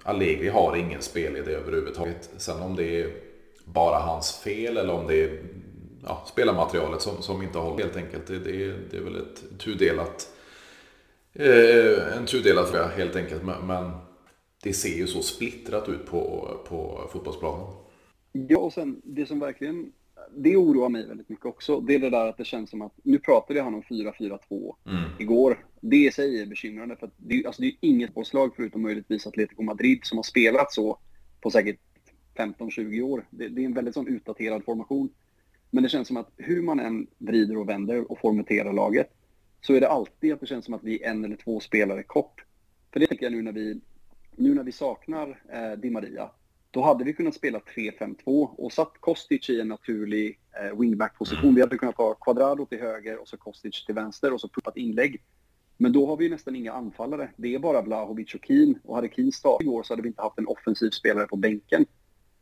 Allegri har ingen spelidé överhuvudtaget. Sen om det är bara hans fel eller om det är ja, spelarmaterialet som, som inte håller helt enkelt. Det, det, det är väl ett tudelat, eh, en tudelad fråga helt enkelt. Men, men, det ser ju så splittrat ut på, på fotbollsplanen. Ja, och sen det som verkligen det oroar mig väldigt mycket också. Det är det där att det känns som att, nu pratade han om 4-4-2 mm. igår. Det i sig är bekymrande för att det, alltså det är inget påslag förutom möjligtvis Atletico Madrid som har spelat så på säkert 15-20 år. Det, det, är en väldigt sån utdaterad formation. Men det känns som att hur man än vrider och vänder och formaterar laget så är det alltid att det känns som att vi är en eller två spelare kort. För det tänker jag nu när vi, nu när vi saknar eh, Di Maria då hade vi kunnat spela 3-5-2 och satt Kostic i en naturlig eh, wingback-position. Vi hade kunnat ha Quadrado till höger och så Kostic till vänster och så puppat inlägg. Men då har vi nästan inga anfallare. Det är bara Vlahovic och Keen. Och hade Keen startat igår så hade vi inte haft en offensiv spelare på bänken.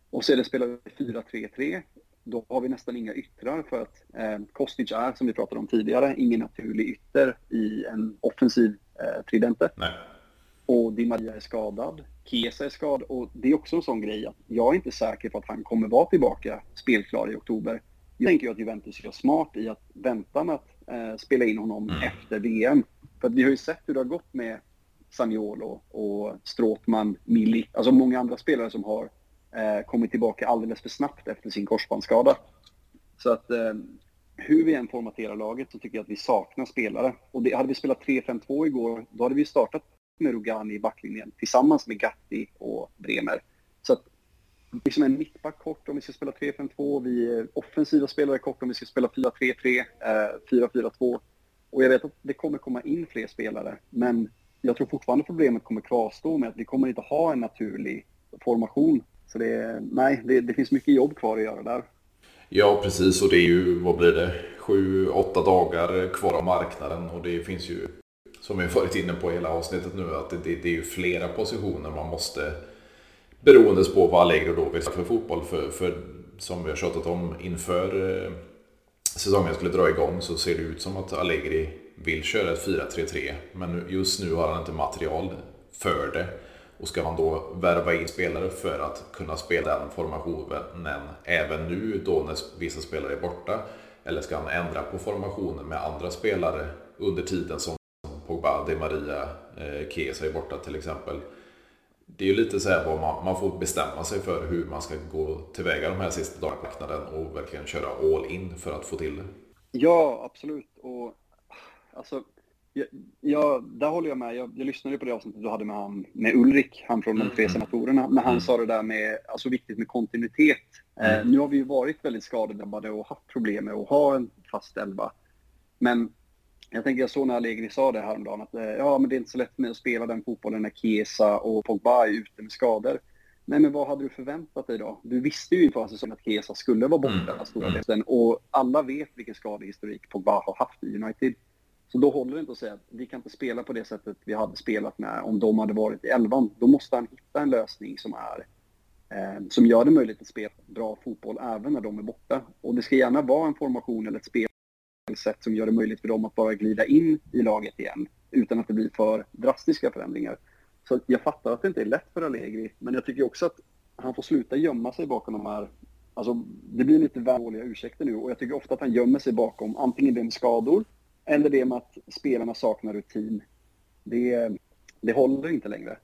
Och sedan spelar vi 4-3-3. Då har vi nästan inga yttrar för att eh, Kostic är, som vi pratade om tidigare, ingen naturlig ytter i en offensiv eh, tridente. Nej. Och Di Maria är skadad. Kesa är skadad. Och det är också en sån grej att jag är inte säker på att han kommer vara tillbaka spelklar i oktober. Jag tänker att Juventus gör smart i att vänta med att eh, spela in honom mm. efter VM. För vi har ju sett hur det har gått med Saniolo och Stråtman, Milli, alltså många andra spelare som har eh, kommit tillbaka alldeles för snabbt efter sin korsbandsskada. Så att eh, hur vi än formaterar laget så tycker jag att vi saknar spelare. Och det, hade vi spelat 3-5-2 igår, då hade vi startat med Rogani i backlinjen tillsammans med Gatti och Bremer. Så att liksom en mittback kort om vi ska spela 3-5-2, vi är offensiva spelare kort om vi ska spela 4-3-3, eh, 4-4-2. Och jag vet att det kommer komma in fler spelare, men jag tror fortfarande problemet kommer kvarstå med att vi kommer inte ha en naturlig formation. Så det, nej, det, det finns mycket jobb kvar att göra där. Ja, precis. Och det är ju, vad blir det, sju, åtta dagar kvar av marknaden. Och det finns ju som vi varit inne på i hela avsnittet nu, att det, det, det är ju flera positioner man måste beroende på vad Allegro då vill för fotboll. För, för som vi har tjatat om inför eh, säsongen skulle dra igång så ser det ut som att Allegri vill köra ett 4-3-3. Men just nu har han inte material för det. Och ska man då värva in spelare för att kunna spela den formationen även nu då när vissa spelare är borta? Eller ska han ändra på formationen med andra spelare under tiden som Pogba, De Maria, eh, Kesa är borta till exempel. Det är ju lite så här vad man, man får bestämma sig för hur man ska gå tillväga de här sista dagarna och verkligen köra all in för att få till det. Ja, absolut. Och alltså, ja, där håller jag med. Jag, jag lyssnade på det avsnittet du hade med, han, med Ulrik, han från de tre mm. senatorerna, när han mm. sa det där med, alltså viktigt med kontinuitet. Eh, mm. nu har vi ju varit väldigt skadedrabbade och haft problem med att ha en fast elva. Men jag tänker jag såg när Allegri sa det häromdagen att eh, ja, men det är inte så lätt med att spela den fotbollen när Chiesa och Pogba är ute med skador. Nej, men vad hade du förväntat dig då? Du visste ju inför säsongen att Chiesa skulle vara borta mm. stora delen och alla vet vilken skadehistorik Pogba har haft i United. Så då håller det inte att säga att vi kan inte spela på det sättet vi hade spelat med om de hade varit i elvan. Då måste han hitta en lösning som är eh, som gör det möjligt att spela bra fotboll även när de är borta. Och det ska gärna vara en formation eller ett spelsätt som gör det möjligt för dem att bara glida in i laget igen utan att det blir för drastiska förändringar. Så jag fattar att det inte är lätt för Allegri, men jag tycker också att han får sluta gömma sig bakom de här Alltså, det blir lite dåliga ursäkter nu och jag tycker ofta att han gömmer sig bakom antingen det med skador eller det med att spelarna saknar rutin. Det, det håller inte längre.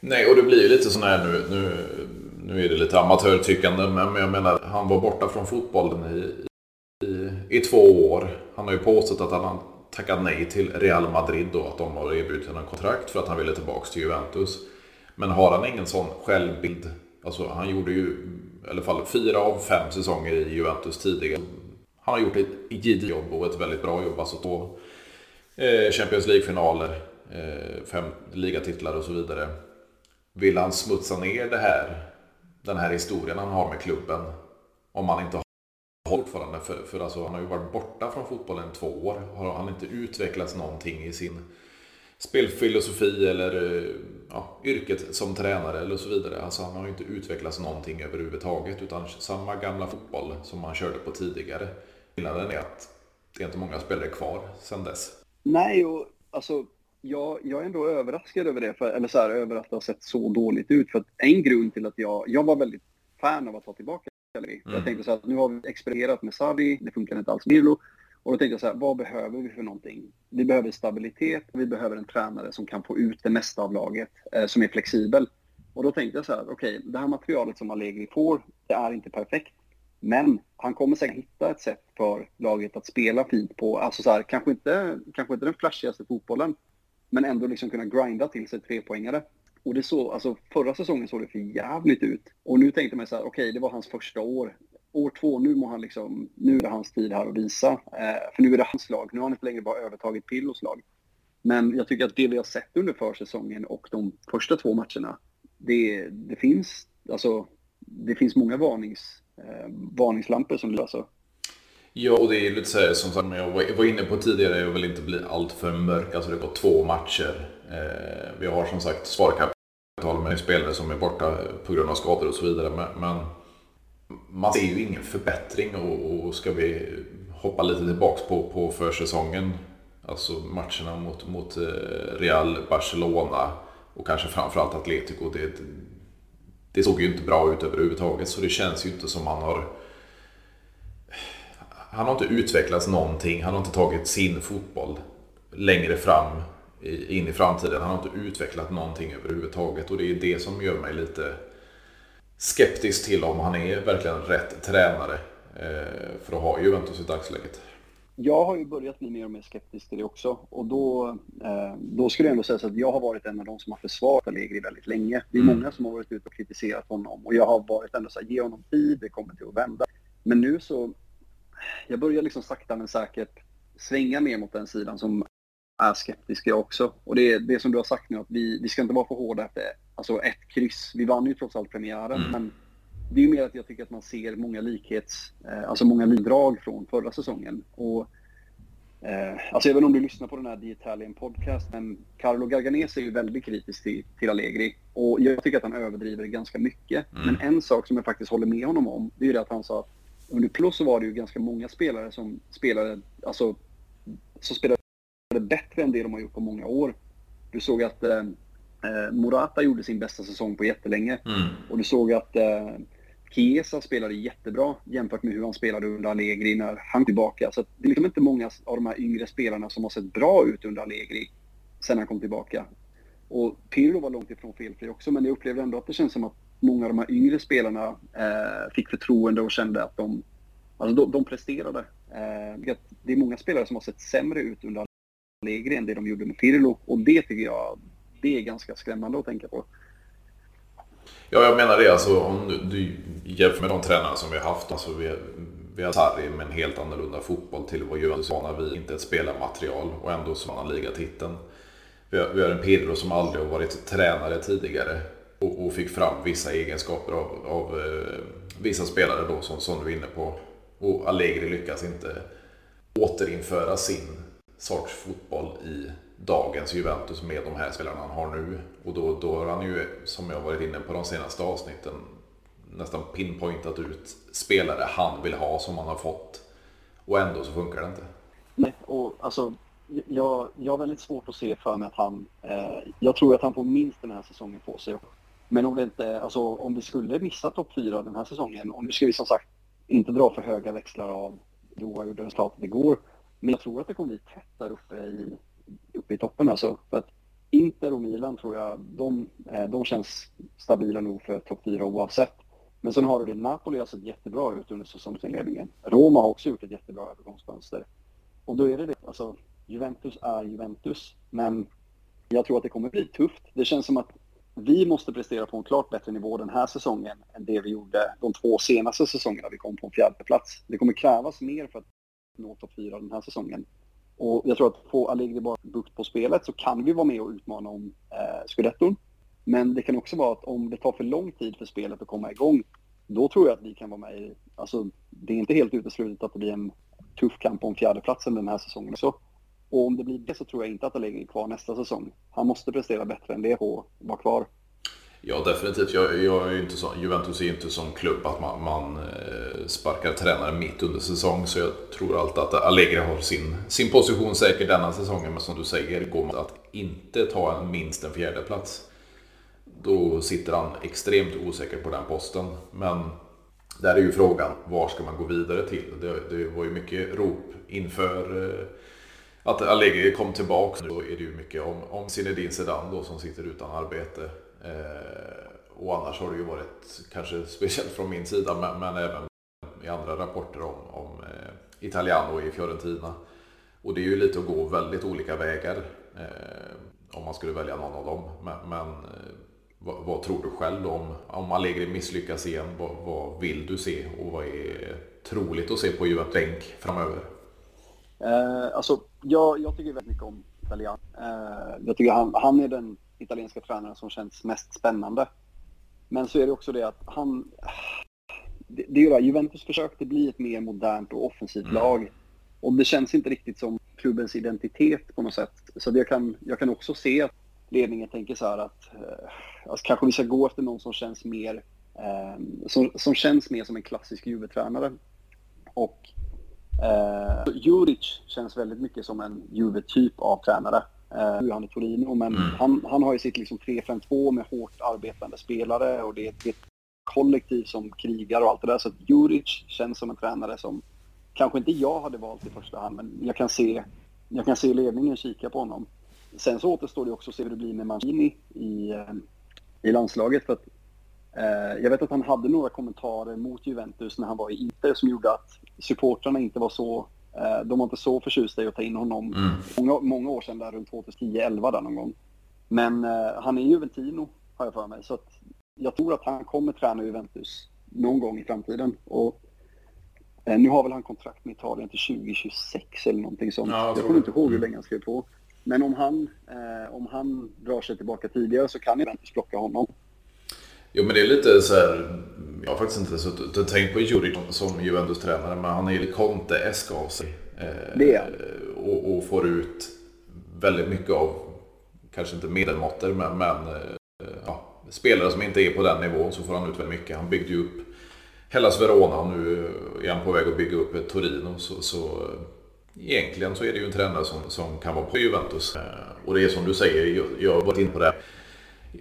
Nej, och det blir ju lite sån här nu, nu, nu är det lite amatörtyckande, men jag menar, han var borta från fotbollen i, i, i två år. Han har ju påstått att han tackat nej till Real Madrid och att de har erbjudit honom kontrakt för att han ville tillbaka till Juventus. Men har han ingen sån självbild? Alltså han gjorde ju i alla fall fyra av fem säsonger i Juventus tidigare. Han har gjort ett gediget jobb och ett väldigt bra jobb. Alltså då, eh, Champions League-finaler, eh, fem ligatitlar och så vidare. Vill han smutsa ner det här, den här historien han har med klubben? Om han inte har fortfarande, för, för alltså, han har ju varit borta från fotbollen i två år. Har han inte utvecklats någonting i sin spelfilosofi eller eh, ja, yrket som tränare eller så vidare. Alltså han har ju inte utvecklats någonting överhuvudtaget utan samma gamla fotboll som han körde på tidigare. Skillnaden är att det är inte många spelare kvar sedan dess. Nej, och alltså jag, jag är ändå överraskad över det, för, eller så här, över att det har sett så dåligt ut. För att en grund till att jag, jag var väldigt fan av att ta tillbaka Mm. Jag tänkte så här, nu har vi experimenterat med Sarri, det funkar inte alls med Pirlo. Och då tänkte jag så här, vad behöver vi för någonting? Vi behöver stabilitet, vi behöver en tränare som kan få ut det mesta av laget, eh, som är flexibel. Och då tänkte jag så här, okej, okay, det här materialet som Allegri får, det är inte perfekt. Men han kommer säkert hitta ett sätt för laget att spela fint på, alltså så här, kanske inte, kanske inte den flashigaste fotbollen, men ändå liksom kunna grinda till sig trepoängare. Och det så, alltså förra säsongen såg det för jävligt ut. Och nu tänkte man så här, okej, okay, det var hans första år år två, nu må han liksom, nu är det hans tid här att visa. Eh, för nu är det hans lag, nu har han inte längre bara övertagit Pillos lag. Men jag tycker att det vi har sett under försäsongen och de första två matcherna, det, det finns, alltså, det finns många varnings, eh, varningslampor som lyser. Ja, och det är lite så här, som sagt, jag var inne på tidigare, jag vill inte bli alltför mörk. Alltså det går två matcher. Eh, vi har som sagt sparkapital med spelare som är borta på grund av skador och så vidare. Men, men man ser ju ingen förbättring och, och ska vi hoppa lite tillbaks på, på försäsongen. Alltså matcherna mot, mot eh, Real, Barcelona och kanske framförallt Atletico. Det, det såg ju inte bra ut överhuvudtaget så det känns ju inte som han har han har inte utvecklats någonting. Han har inte tagit sin fotboll längre fram in i framtiden. Han har inte utvecklat någonting överhuvudtaget och det är det som gör mig lite skeptisk till om han är verkligen rätt tränare eh, för att ha Juventus i dagsläget. Jag har ju börjat bli mer och mer skeptisk till det också. Och då, eh, då skulle jag ändå säga så att jag har varit en av de som har försvarat Allegri väldigt länge. Det är mm. många som har varit ute och kritiserat honom. Och jag har varit ändå så här, ge honom tid, det kommer till att vända. Men nu så, jag börjar liksom sakta men säkert svänga mer mot den sidan som är skeptisk jag också. Och det är det som du har sagt nu, att vi, vi ska inte vara för hårda efter alltså ett kryss. Vi vann ju trots allt premiären, mm. men det är ju mer att jag tycker att man ser många likhets, eh, alltså många drag från förra säsongen. Och, eh, alltså även om du lyssnar på den här The Italian podcast, men Carlo Garganese är ju väldigt kritisk till, till Allegri. Och jag tycker att han överdriver ganska mycket. Mm. Men en sak som jag faktiskt håller med honom om, det är ju det att han sa att under Plus så var det ju ganska många spelare som spelade, alltså, som spelade bättre än det de har gjort på många år. Du såg att eh, eh, Morata gjorde sin bästa säsong på jättelänge. Mm. Och du såg att eh, Chiesa spelade jättebra jämfört med hur han spelade under Allegri när han kom tillbaka. Så det är liksom inte många av de här yngre spelarna som har sett bra ut under Allegri sen han kom tillbaka. Och Pirlo var långt ifrån felfri också, men jag upplevde ändå att det känns som att många av de här yngre spelarna eh, fick förtroende och kände att de, alltså de, de presterade. Eh, det är många spelare som har sett sämre ut under Allegri än det de gjorde med Pirlo och det tycker jag det är ganska skrämmande att tänka på. Ja, jag menar det. Alltså, om du, jämför med de tränare som vi har haft. Alltså, vi, vi har Sarri med en helt annorlunda fotboll till vad Juventus vana vid. Inte ett spelarmaterial och ändå så vann ligatiteln. Vi har, vi har en Pirro som aldrig har varit tränare tidigare och, och fick fram vissa egenskaper av, av eh, vissa spelare då som, som du är inne på. Och Allegri lyckas inte återinföra sin sorts fotboll i dagens Juventus med de här spelarna han har nu. Och då, då har han ju, som jag varit inne på de senaste avsnitten, nästan pinpointat ut spelare han vill ha som han har fått. Och ändå så funkar det inte. Nej, och alltså jag, jag har väldigt svårt att se för mig att han... Eh, jag tror att han får minst den här säsongen på sig. Men om, det inte, alltså, om vi skulle missa topp fyra den här säsongen, och nu ska vi som sagt inte dra för höga växlar av Doha gjorde resultatet igår, men jag tror att det kommer bli tätt där uppe i, uppe i toppen. Alltså. För att Inter och Milan tror jag, de, eh, de känns stabila nog för topp fyra oavsett. Men sen har du det, Napoli har sett jättebra ut under säsongsinledningen. Roma har också gjort ett jättebra övergångsfönster. Och då är det det, alltså Juventus är Juventus, men jag tror att det kommer bli tufft. Det känns som att vi måste prestera på en klart bättre nivå den här säsongen än det vi gjorde de två senaste säsongerna vi kom på en fjärde plats. Det kommer krävas mer för att nå topp fyra den här säsongen. Och jag tror att få Allegri bara bukt på spelet så kan vi vara med och utmana om eh, scudetton. Men det kan också vara att om det tar för lång tid för spelet att komma igång, då tror jag att vi kan vara med i... Alltså, det är inte helt uteslutet att det blir en tuff kamp om fjärdeplatsen den här säsongen också. Och om det blir det så tror jag inte att Allegri är kvar nästa säsong. Han måste prestera bättre än det på att vara kvar. Ja, definitivt. Jag, jag är inte så, Juventus är ju inte som klubb att man, man sparkar tränare mitt under säsong. Så jag tror alltid att Allegri har sin, sin position säker denna säsongen. Men som du säger, går man att inte ta en minst en fjärde plats då sitter han extremt osäker på den posten. Men där är ju frågan, var ska man gå vidare till? Det, det var ju mycket rop inför eh, att Allegri kom tillbaka. Då är det ju mycket om, om Zinedine Zidane då som sitter utan arbete. Eh, och annars har det ju varit, kanske speciellt från min sida, men, men även i andra rapporter om, om eh, Italiano i Fiorentina. Och det är ju lite att gå väldigt olika vägar eh, om man skulle välja någon av dem. Men, men eh, vad, vad, tror du själv om, om Allegri misslyckas igen? Vad, vad, vill du se och vad är troligt att se på Juventus framöver? Eh, alltså, jag, jag tycker väldigt mycket om Italian. Eh, jag tycker han, han är den italienska tränaren som känns mest spännande. Men så är det också det att han... Det, det är ju det, Juventus försökte bli ett mer modernt och offensivt mm. lag. Och det känns inte riktigt som klubbens identitet på något sätt. Så jag kan, jag kan också se att ledningen tänker så här att eh, alltså kanske vi ska gå efter någon som känns mer eh, som, som känns mer som en klassisk Juve-tränare. Och eh, Juric känns väldigt mycket som en Juve-typ av tränare. Eh, är han i Torino, men mm. han, han har ju sitt liksom 3-5-2 med hårt arbetande spelare och det är, är ett kollektiv som krigar och allt det där. Så Juric känns som en tränare som kanske inte jag hade valt i första hand, men jag kan se, jag kan se ledningen kika på honom. Sen så återstår det också att se hur det blir med Mancini i, eh, i landslaget. För att, eh, jag vet att han hade några kommentarer mot Juventus när han var i Inter som gjorde att supportrarna inte var så de var inte så förtjusta i att ta in honom mm. många, många år sedan, där runt 2010-11 där någon gång. Men eh, han är Juventino, har jag för mig. Så att jag tror att han kommer träna Juventus någon gång i framtiden. Och, eh, nu har väl han kontrakt med Italien till 2026 eller någonting sånt. Ja, jag kommer inte ihåg hur mm. länge han skrev på. Men om han, eh, om han drar sig tillbaka tidigare så kan Juventus plocka honom. Jo men det är lite så här, jag har faktiskt inte suttit och tänkt på Juri som Juventus-tränare, men han är ju Conte-esk av sig. Eh, det är och, och, får ut väldigt mycket av, kanske inte medelmåttor, men, men eh, ja, spelare som inte är på den nivån så får han ut väldigt mycket. Han byggde ju upp Hellas Verona, nu är han på väg att bygga upp ett Torino. Så, så egentligen så är det ju en tränare som, som kan vara på Juventus. Eh, och det är som du säger, jag har varit inne på det.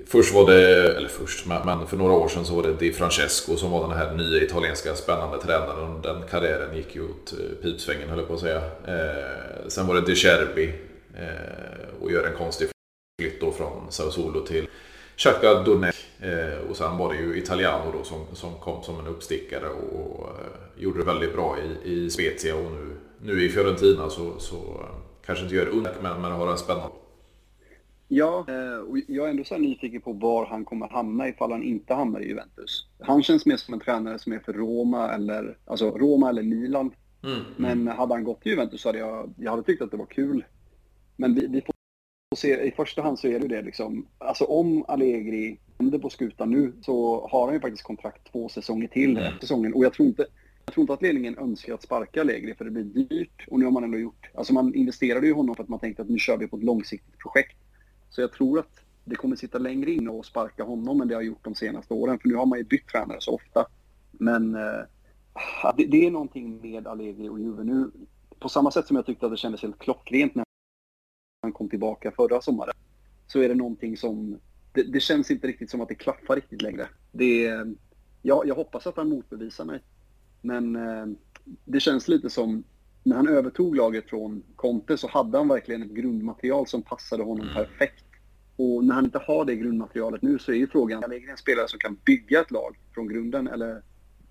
Först var det, eller först, men för några år sedan så var det Di Francesco som var den här nya italienska spännande tränaren. Den karriären gick ju åt eh, pipsvängen höll jag på att säga. Eh, sen var det De Cherbi eh, och gör en konstig flytt då från Sassuolo till Chaka Donec. Eh, och sen var det ju Italiano då som, som kom som en uppstickare och eh, gjorde det väldigt bra i, i Spezia och nu nu i Fiorentina så, så eh, kanske inte gör under men, men har en spännande. Ja, eh, och jag är ändå så nyfiken på var han kommer hamna ifall han inte hamnar i Juventus. Han känns mer som en tränare som är för Roma eller, alltså Roma eller Milan. Mm, men hade han gått till Juventus så hade jag, jag hade tyckt att det var kul. Men vi, vi får se, i första hand så är det det liksom, alltså om Allegri vänder på skutan nu så har han ju faktiskt kontrakt två säsonger till mm. säsongen. Och jag tror inte, jag tror inte att ledningen önskar att sparka Allegri för det blir dyrt och nu har man ändå gjort, alltså man investerade ju honom för att man tänkte att nu kör vi på ett långsiktigt projekt. Så jag tror att det kommer sitta längre inne och sparka honom än det har gjort de senaste åren för nu har man ju bytt tränare så ofta. Men äh, det, det, är någonting med Allegri och Juve nu. På samma sätt som jag tyckte att det kändes helt klockrent när han kom tillbaka förra sommaren. Så är det någonting som, det, det känns inte riktigt som att det klaffar riktigt längre. Det ja, jag hoppas att han motbevisar mig. Men äh, det känns lite som, när han övertog laget från Conte så hade han verkligen ett grundmaterial som passade honom mm. perfekt. Och när han inte har det grundmaterialet nu så är ju frågan, är det en spelare som kan bygga ett lag från grunden eller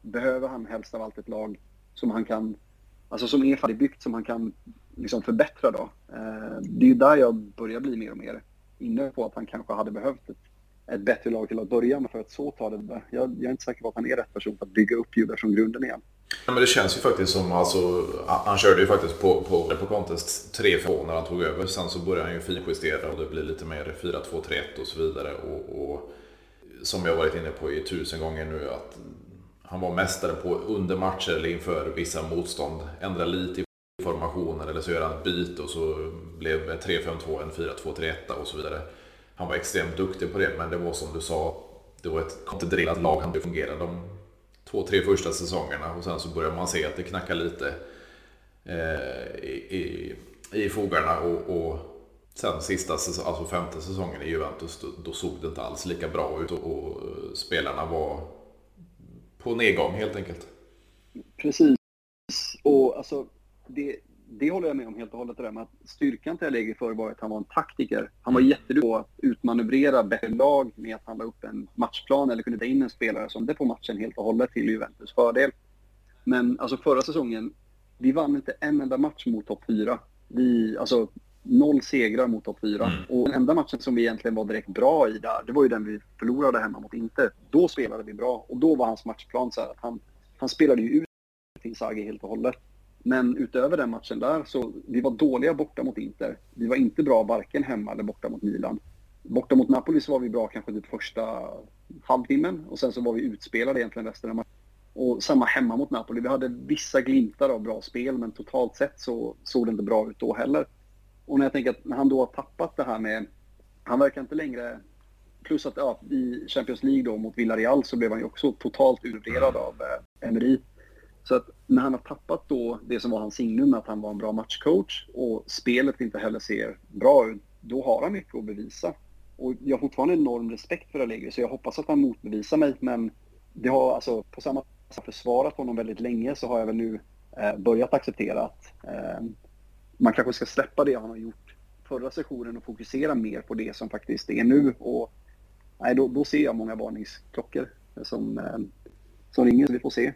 behöver han helst av allt ett lag som han kan, alltså som är färdigbyggt som han kan liksom förbättra då? Eh, det är ju där jag börjar bli mer och mer inne på att han kanske hade behövt ett, ett bättre lag till att börja med för att så ta det där. Jag, jag är inte säker på att han är rätt person för att bygga upp Juve från grunden igen. Ja, men det känns ju faktiskt som, alltså, han körde ju faktiskt på, på, på Contest 3 när han tog över. Sen så började han ju finjustera och det blir lite mer 4-2-3-1 och så vidare. Och, och, som jag varit inne på i tusen gånger nu att han var mästare på under matcher eller inför vissa motstånd. Ändra lite i formationen eller så gör han ett byte och så blev 3-5-2 en 4-2-3-1 och så vidare. Han var extremt duktig på det men det var som du sa, det var ett konterdrillat lag han fungerade de två, tre första säsongerna och sen så börjar man se att det knackar lite eh, i, i, i fogarna och, och sen sista, alltså femte säsongen i Juventus, då, då såg det inte alls lika bra ut och, och eh, spelarna var på nedgång helt enkelt. Precis. Och alltså, det, det håller jag med om helt och hållet. Det där med att styrkan till Allegri förr var att han var en taktiker. Han var mm. jätteduktig på att utmanövrera bättre lag med att handla upp en matchplan eller kunde ta in en spelare som det på matchen helt och hållet till Juventus fördel. Men alltså förra säsongen, vi vann inte en enda match mot topp 4. Vi, alltså noll segrar mot topp 4. Mm. Och den enda matchen som vi egentligen var direkt bra i där, det var ju den vi förlorade hemma mot Inter. Då spelade vi bra och då var hans matchplan så här att han, han spelade ju ut Inzaghi helt och hållet. Men utöver den matchen där så vi var dåliga borta mot Inter. Vi var inte bra varken hemma eller borta mot Milan. Borta mot Napoli så var vi bra kanske typ första halvtimmen och sen så var vi utspelade egentligen resten av matchen. Och samma hemma mot Napoli. Vi hade vissa glimtar av bra spel men totalt sett så såg det inte bra ut då heller. Och när jag tänker att när han då har tappat det här med, han verkar inte längre, plus att ja, i Champions League då mot Villarreal så blev han ju också totalt urvärderad av eh, Emery. Så att när han har tappat då det som var hans signum, att han var en bra matchcoach och spelet inte heller ser bra ut, då har han mycket att bevisa. Och jag har fortfarande enorm respekt för Allegri, så jag hoppas att han motbevisar mig. Men det har alltså, på samma sätt försvarat honom väldigt länge så har jag väl nu eh, börjat acceptera att eh, man kanske ska släppa det han har gjort förra sessionen och fokusera mer på det som faktiskt är nu. Och, nej, då, då ser jag många varningsklockor som, eh, som ringer, så vi får se.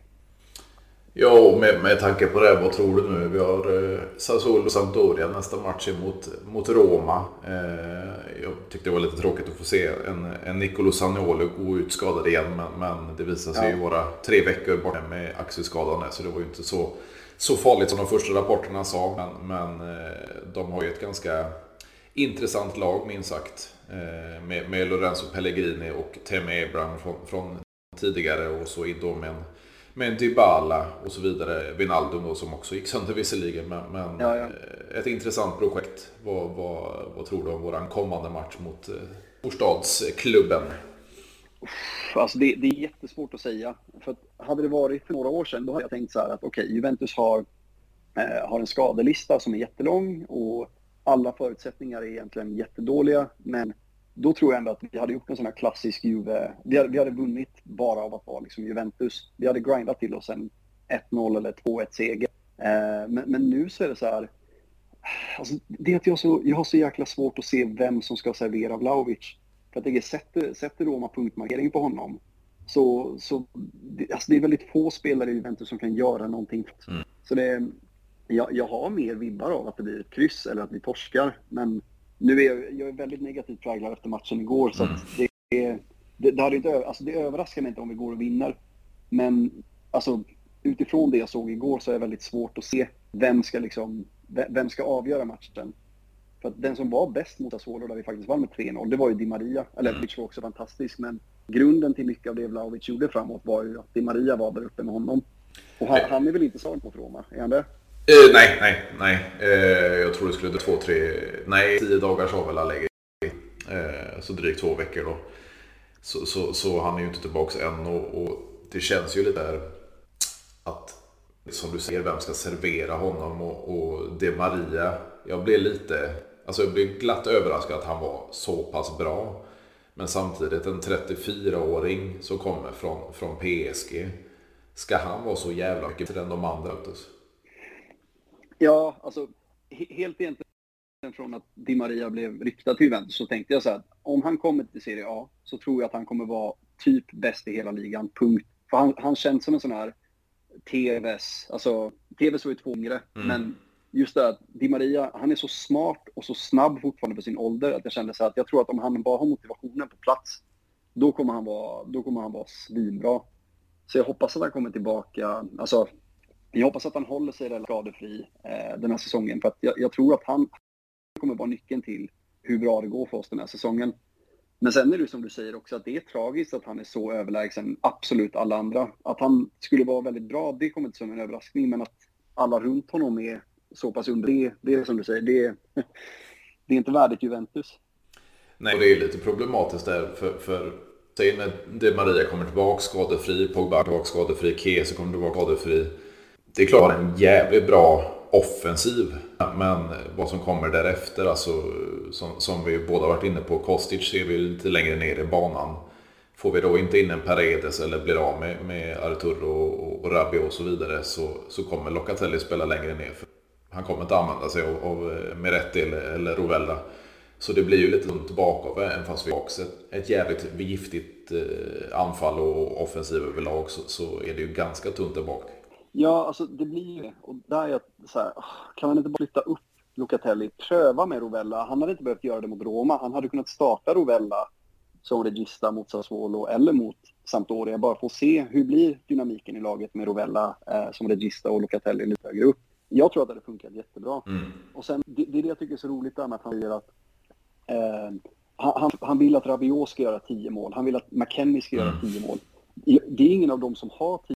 Ja, med, med tanke på det, vad tror du nu? Vi har eh, Sassuolo och Sampdoria nästa match mot, mot Roma. Eh, jag tyckte det var lite tråkigt att få se en, en Nicolo Saniolo gå ut skadad igen. Men, men det visade sig ja. ju vara tre veckor borta med axelskadan så det var ju inte så, så farligt som de första rapporterna sa. Men, men eh, de har ju ett ganska intressant lag minst sagt. Eh, med, med Lorenzo Pellegrini och Temi Abraham från, från tidigare och så in med en med Dybala och så vidare. Wijnaldum då som också gick sönder visserligen. Men, men ja, ja. Eh, ett intressant projekt. Vad, vad, vad tror du om våran kommande match mot eh, storstadsklubben? Alltså det, det, är jättesvårt att säga. För att hade det varit för några år sedan då hade jag tänkt så här att okej, okay, Juventus har, eh, har en skadelista som är jättelång och alla förutsättningar är egentligen jättedåliga. Men då tror jag ändå att vi hade gjort en sån här klassisk Juve. Vi hade, vi hade vunnit bara av att vara liksom Juventus. Vi hade grindat till oss en 1-0 eller 2-1 seger. Eh, men, men, nu så är det så här. Alltså, det att jag, så, jag har så jäkla svårt att se vem som ska servera Vlahovic. För att jag sätter, sätter Roma punktmarkering på honom så, så det, alltså det är väldigt få spelare i Juventus som kan göra någonting. Mm. Så det, jag, jag har mer vibbar av att det blir ett kryss eller att vi torskar. Men nu är jag, jag är väldigt negativt präglad efter matchen igår så mm. det, det, det, hade inte, alltså det överraskar mig inte om vi går och vinner. Men alltså, utifrån det jag såg igår så är det väldigt svårt att se vem ska, liksom, vem ska avgöra matchen. För att den som var bäst mot Asolo, där vi faktiskt vann med 3-0, det var ju Di Maria. Eller mm. var också fantastisk, men grunden till mycket av det Vlahovic gjorde framåt var ju att Di Maria var där uppe med honom. Och han, han är väl inte svag mot Roma? Är han det? Uh, nej, nej, nej. Uh, jag tror det skulle två, tre, nej, tio dagar sa väl Allegri. Uh, eh, så drygt två veckor då. Så, så, så, han är ju inte tillbaka än och, och det känns ju lite där att som du säger, vem ska servera honom och, och det Maria. Jag blev lite, Alltså jag blev glatt överraskad att han var så pass bra. Men samtidigt en 34-åring som kommer från, från PSG. Ska han vara så jävla mycket bättre än de andra? Ja, alltså helt egentligen från att Di Maria blev ryktad till Juventus så tänkte jag så här att om han kommer till Serie A så tror jag att han kommer vara typ bäst i hela ligan, punkt. För han, han känns som en sån här TVs, alltså TVs var ju två yngre, mm. men just det att Di Maria, han är så smart och så snabb fortfarande för sin ålder att jag kände så att jag tror att om han bara har motivationen på plats, då kommer han vara, då kommer han vara svinbra. Så jag hoppas att han kommer tillbaka, alltså jag hoppas att han håller sig skadefri eh, den här säsongen för att jag, jag, tror att han kommer vara nyckeln till hur bra det går för oss den här säsongen. Men sen är det som du säger också att det är tragiskt att han är så överlägsen absolut alla andra. Att han skulle vara väldigt bra, det kommer inte som en överraskning, men att alla runt honom är så pass under, det, det är som du säger, det, *laughs* det är inte värdigt Juventus. Nej, och det är lite problematiskt där för, för säg när det Maria kommer tillbaka skadefri, Pogba tillbaka skadefri, Kese kommer tillbaka skadefri. Det är klart en jävligt bra offensiv. Men vad som kommer därefter, alltså, som, som vi båda varit inne på, Kostic ser vi lite längre ner i banan. Får vi då inte in en Paredes eller blir av med, med Arturo och, och Rabiot och så vidare så, så kommer Locatelli spela längre ner. För han kommer inte använda sig av, av eh, Meretti eller, eller Rovella. Så det blir ju lite tunt bakom eh, även fast vi har också ett, ett jävligt giftigt eh, anfall och offensiv överlag så, så är det ju ganska tunt där bak. Ja, alltså det blir ju. Och där är jag så här, kan man inte bara flytta upp Locatelli, pröva med Rovella. Han hade inte behövt göra det mot Roma. Han hade kunnat starta Rovella som regista mot Sassuolo eller mot Sampdoria. Bara få se hur blir dynamiken i laget med Rovella eh, som regista och Locatelli lite högre upp. Jag tror att det hade funkat jättebra. Mm. Och sen, det, det, är det jag tycker är så roligt där med att han säger att eh, han, han, vill att Rabiot ska göra tio mål. Han vill att McKennie ska mm. göra tio mål. Det är ingen av dem som har tio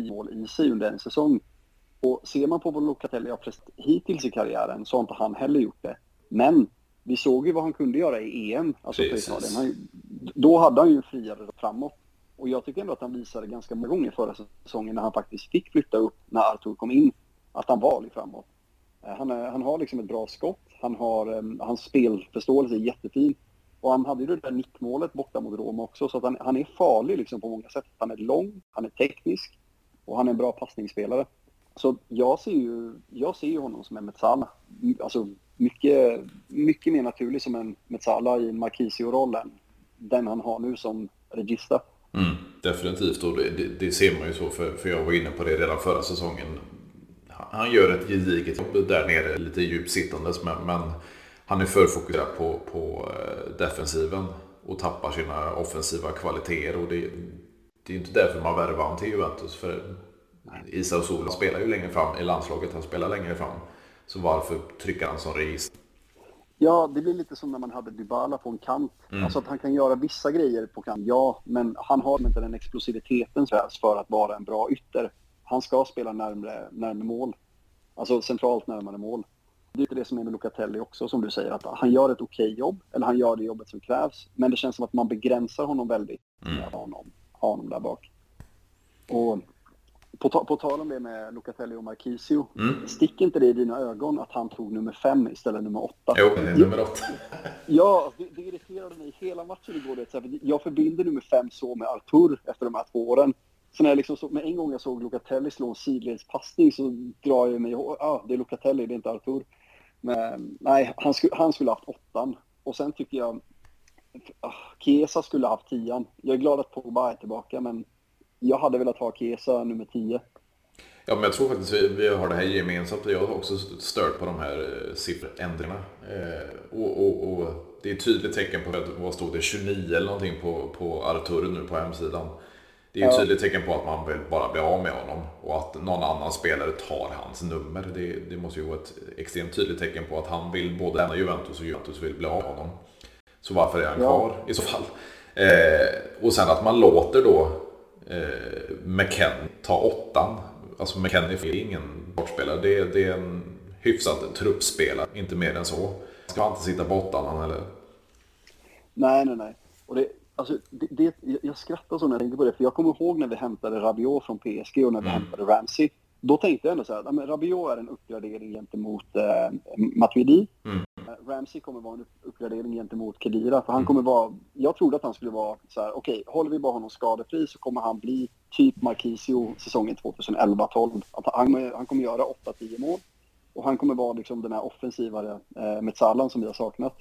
mål i sig under en säsong. Och ser man på vad Locatelli har presterat hittills i karriären så har inte han heller gjort det. Men vi såg ju vad han kunde göra i EM, alltså för Italien. Han, då hade han ju friare framåt. Och jag tycker ändå att han visade ganska många gånger förra säsongen när han faktiskt fick flytta upp när Artur kom in, att han var framåt. Eh, han, är, han har liksom ett bra skott, han har, um, hans spelförståelse är jättefin. Och han hade ju det där nickmålet borta mot Roma också, så att han, han är farlig liksom på många sätt. Han är lång, han är teknisk och han är en bra passningsspelare. Så jag ser ju, jag ser ju honom som en Metsala. Alltså mycket, mycket mer naturlig som en Metsala i Marquisio-rollen. den han har nu som regista. Mm, definitivt, och det, det, ser man ju så, för, för jag var inne på det redan förra säsongen. Han gör ett gediget jobb där nere, lite djupsittandes, men, men han är för fokuserad på, på eh, defensiven och tappar sina offensiva kvaliteter. Och det, det är inte därför man värvar honom till Juventus. För Isa och Sola spelar ju längre fram i landslaget. Han spelar längre fram. Så varför trycker han som register? Ja, det blir lite som när man hade Dybala på en kant. Mm. Alltså att han kan göra vissa grejer på kant, ja. Men han har inte den explosiviteten för att vara en bra ytter. Han ska spela närmre, närmre mål. Alltså centralt närmare mål. Det är inte det som är med Locatelli också, som du säger, att han gör ett okej okay jobb, eller han gör det jobbet som krävs. Men det känns som att man begränsar honom väldigt mm. med honom honom där bak. Och på, ta på tal om det med Locatelli och Marquisio, mm. sticker inte det i dina ögon att han tog nummer fem istället nummer åtta? Jo, nummer åtta. *laughs* ja, det, det irriterade mig hela matchen igår. Det, jag förbinder nummer fem så med Artur efter de här två åren. Så när jag liksom såg, med en gång jag såg Locatelli slå en sidledspassning så drar jag mig ihåg, ah, det är Locatelli, det är inte Artur. Men nej, han, sku, han skulle haft åttan. Och sen tycker jag, Kesa skulle ha haft tian. Jag är glad att Pogba är tillbaka, men jag hade velat ha Kesa nummer tio. Ja, men jag tror faktiskt vi, vi har det här gemensamt. Jag har också stört på de här eh, sifferändringarna. Eh, och, och, och, det är ett tydligt tecken på, att, vad stod det, 29 eller någonting på, på Artur nu på hemsidan. Det är ett ja. tydligt tecken på att man vill bara bli av med honom och att någon annan spelare tar hans nummer. Det, det måste ju vara ett extremt tydligt tecken på att han vill både lämna Juventus och Juventus vill bli av med honom. Så varför är han ja. kvar i så fall? Eh, och sen att man låter då eh, McKennie ta åttan. Alltså McKennie är ingen bortspelare. Det är, det är en hyfsad truppspelare, inte mer än så. Ska han inte sitta på åttan eller? Nej, nej, nej. Och det, alltså, det, det, jag skrattar så när jag tänker på det, för jag kommer ihåg när vi hämtade Rabiot från PSG och när vi mm. hämtade Ramsey. Då tänkte jag ändå så här, men Rabiot är en uppgradering gentemot eh, Matuidi. Mm. Eh, Ramsey kommer vara en uppgradering gentemot Kedira. För han kommer vara, jag trodde att han skulle vara så här, okej, okay, håller vi bara honom skadefri så kommer han bli typ Marquisio säsongen 2011-12. Han, han kommer göra 8-10 mål. Och han kommer vara liksom den här offensivare eh, Metsalan som vi har saknat.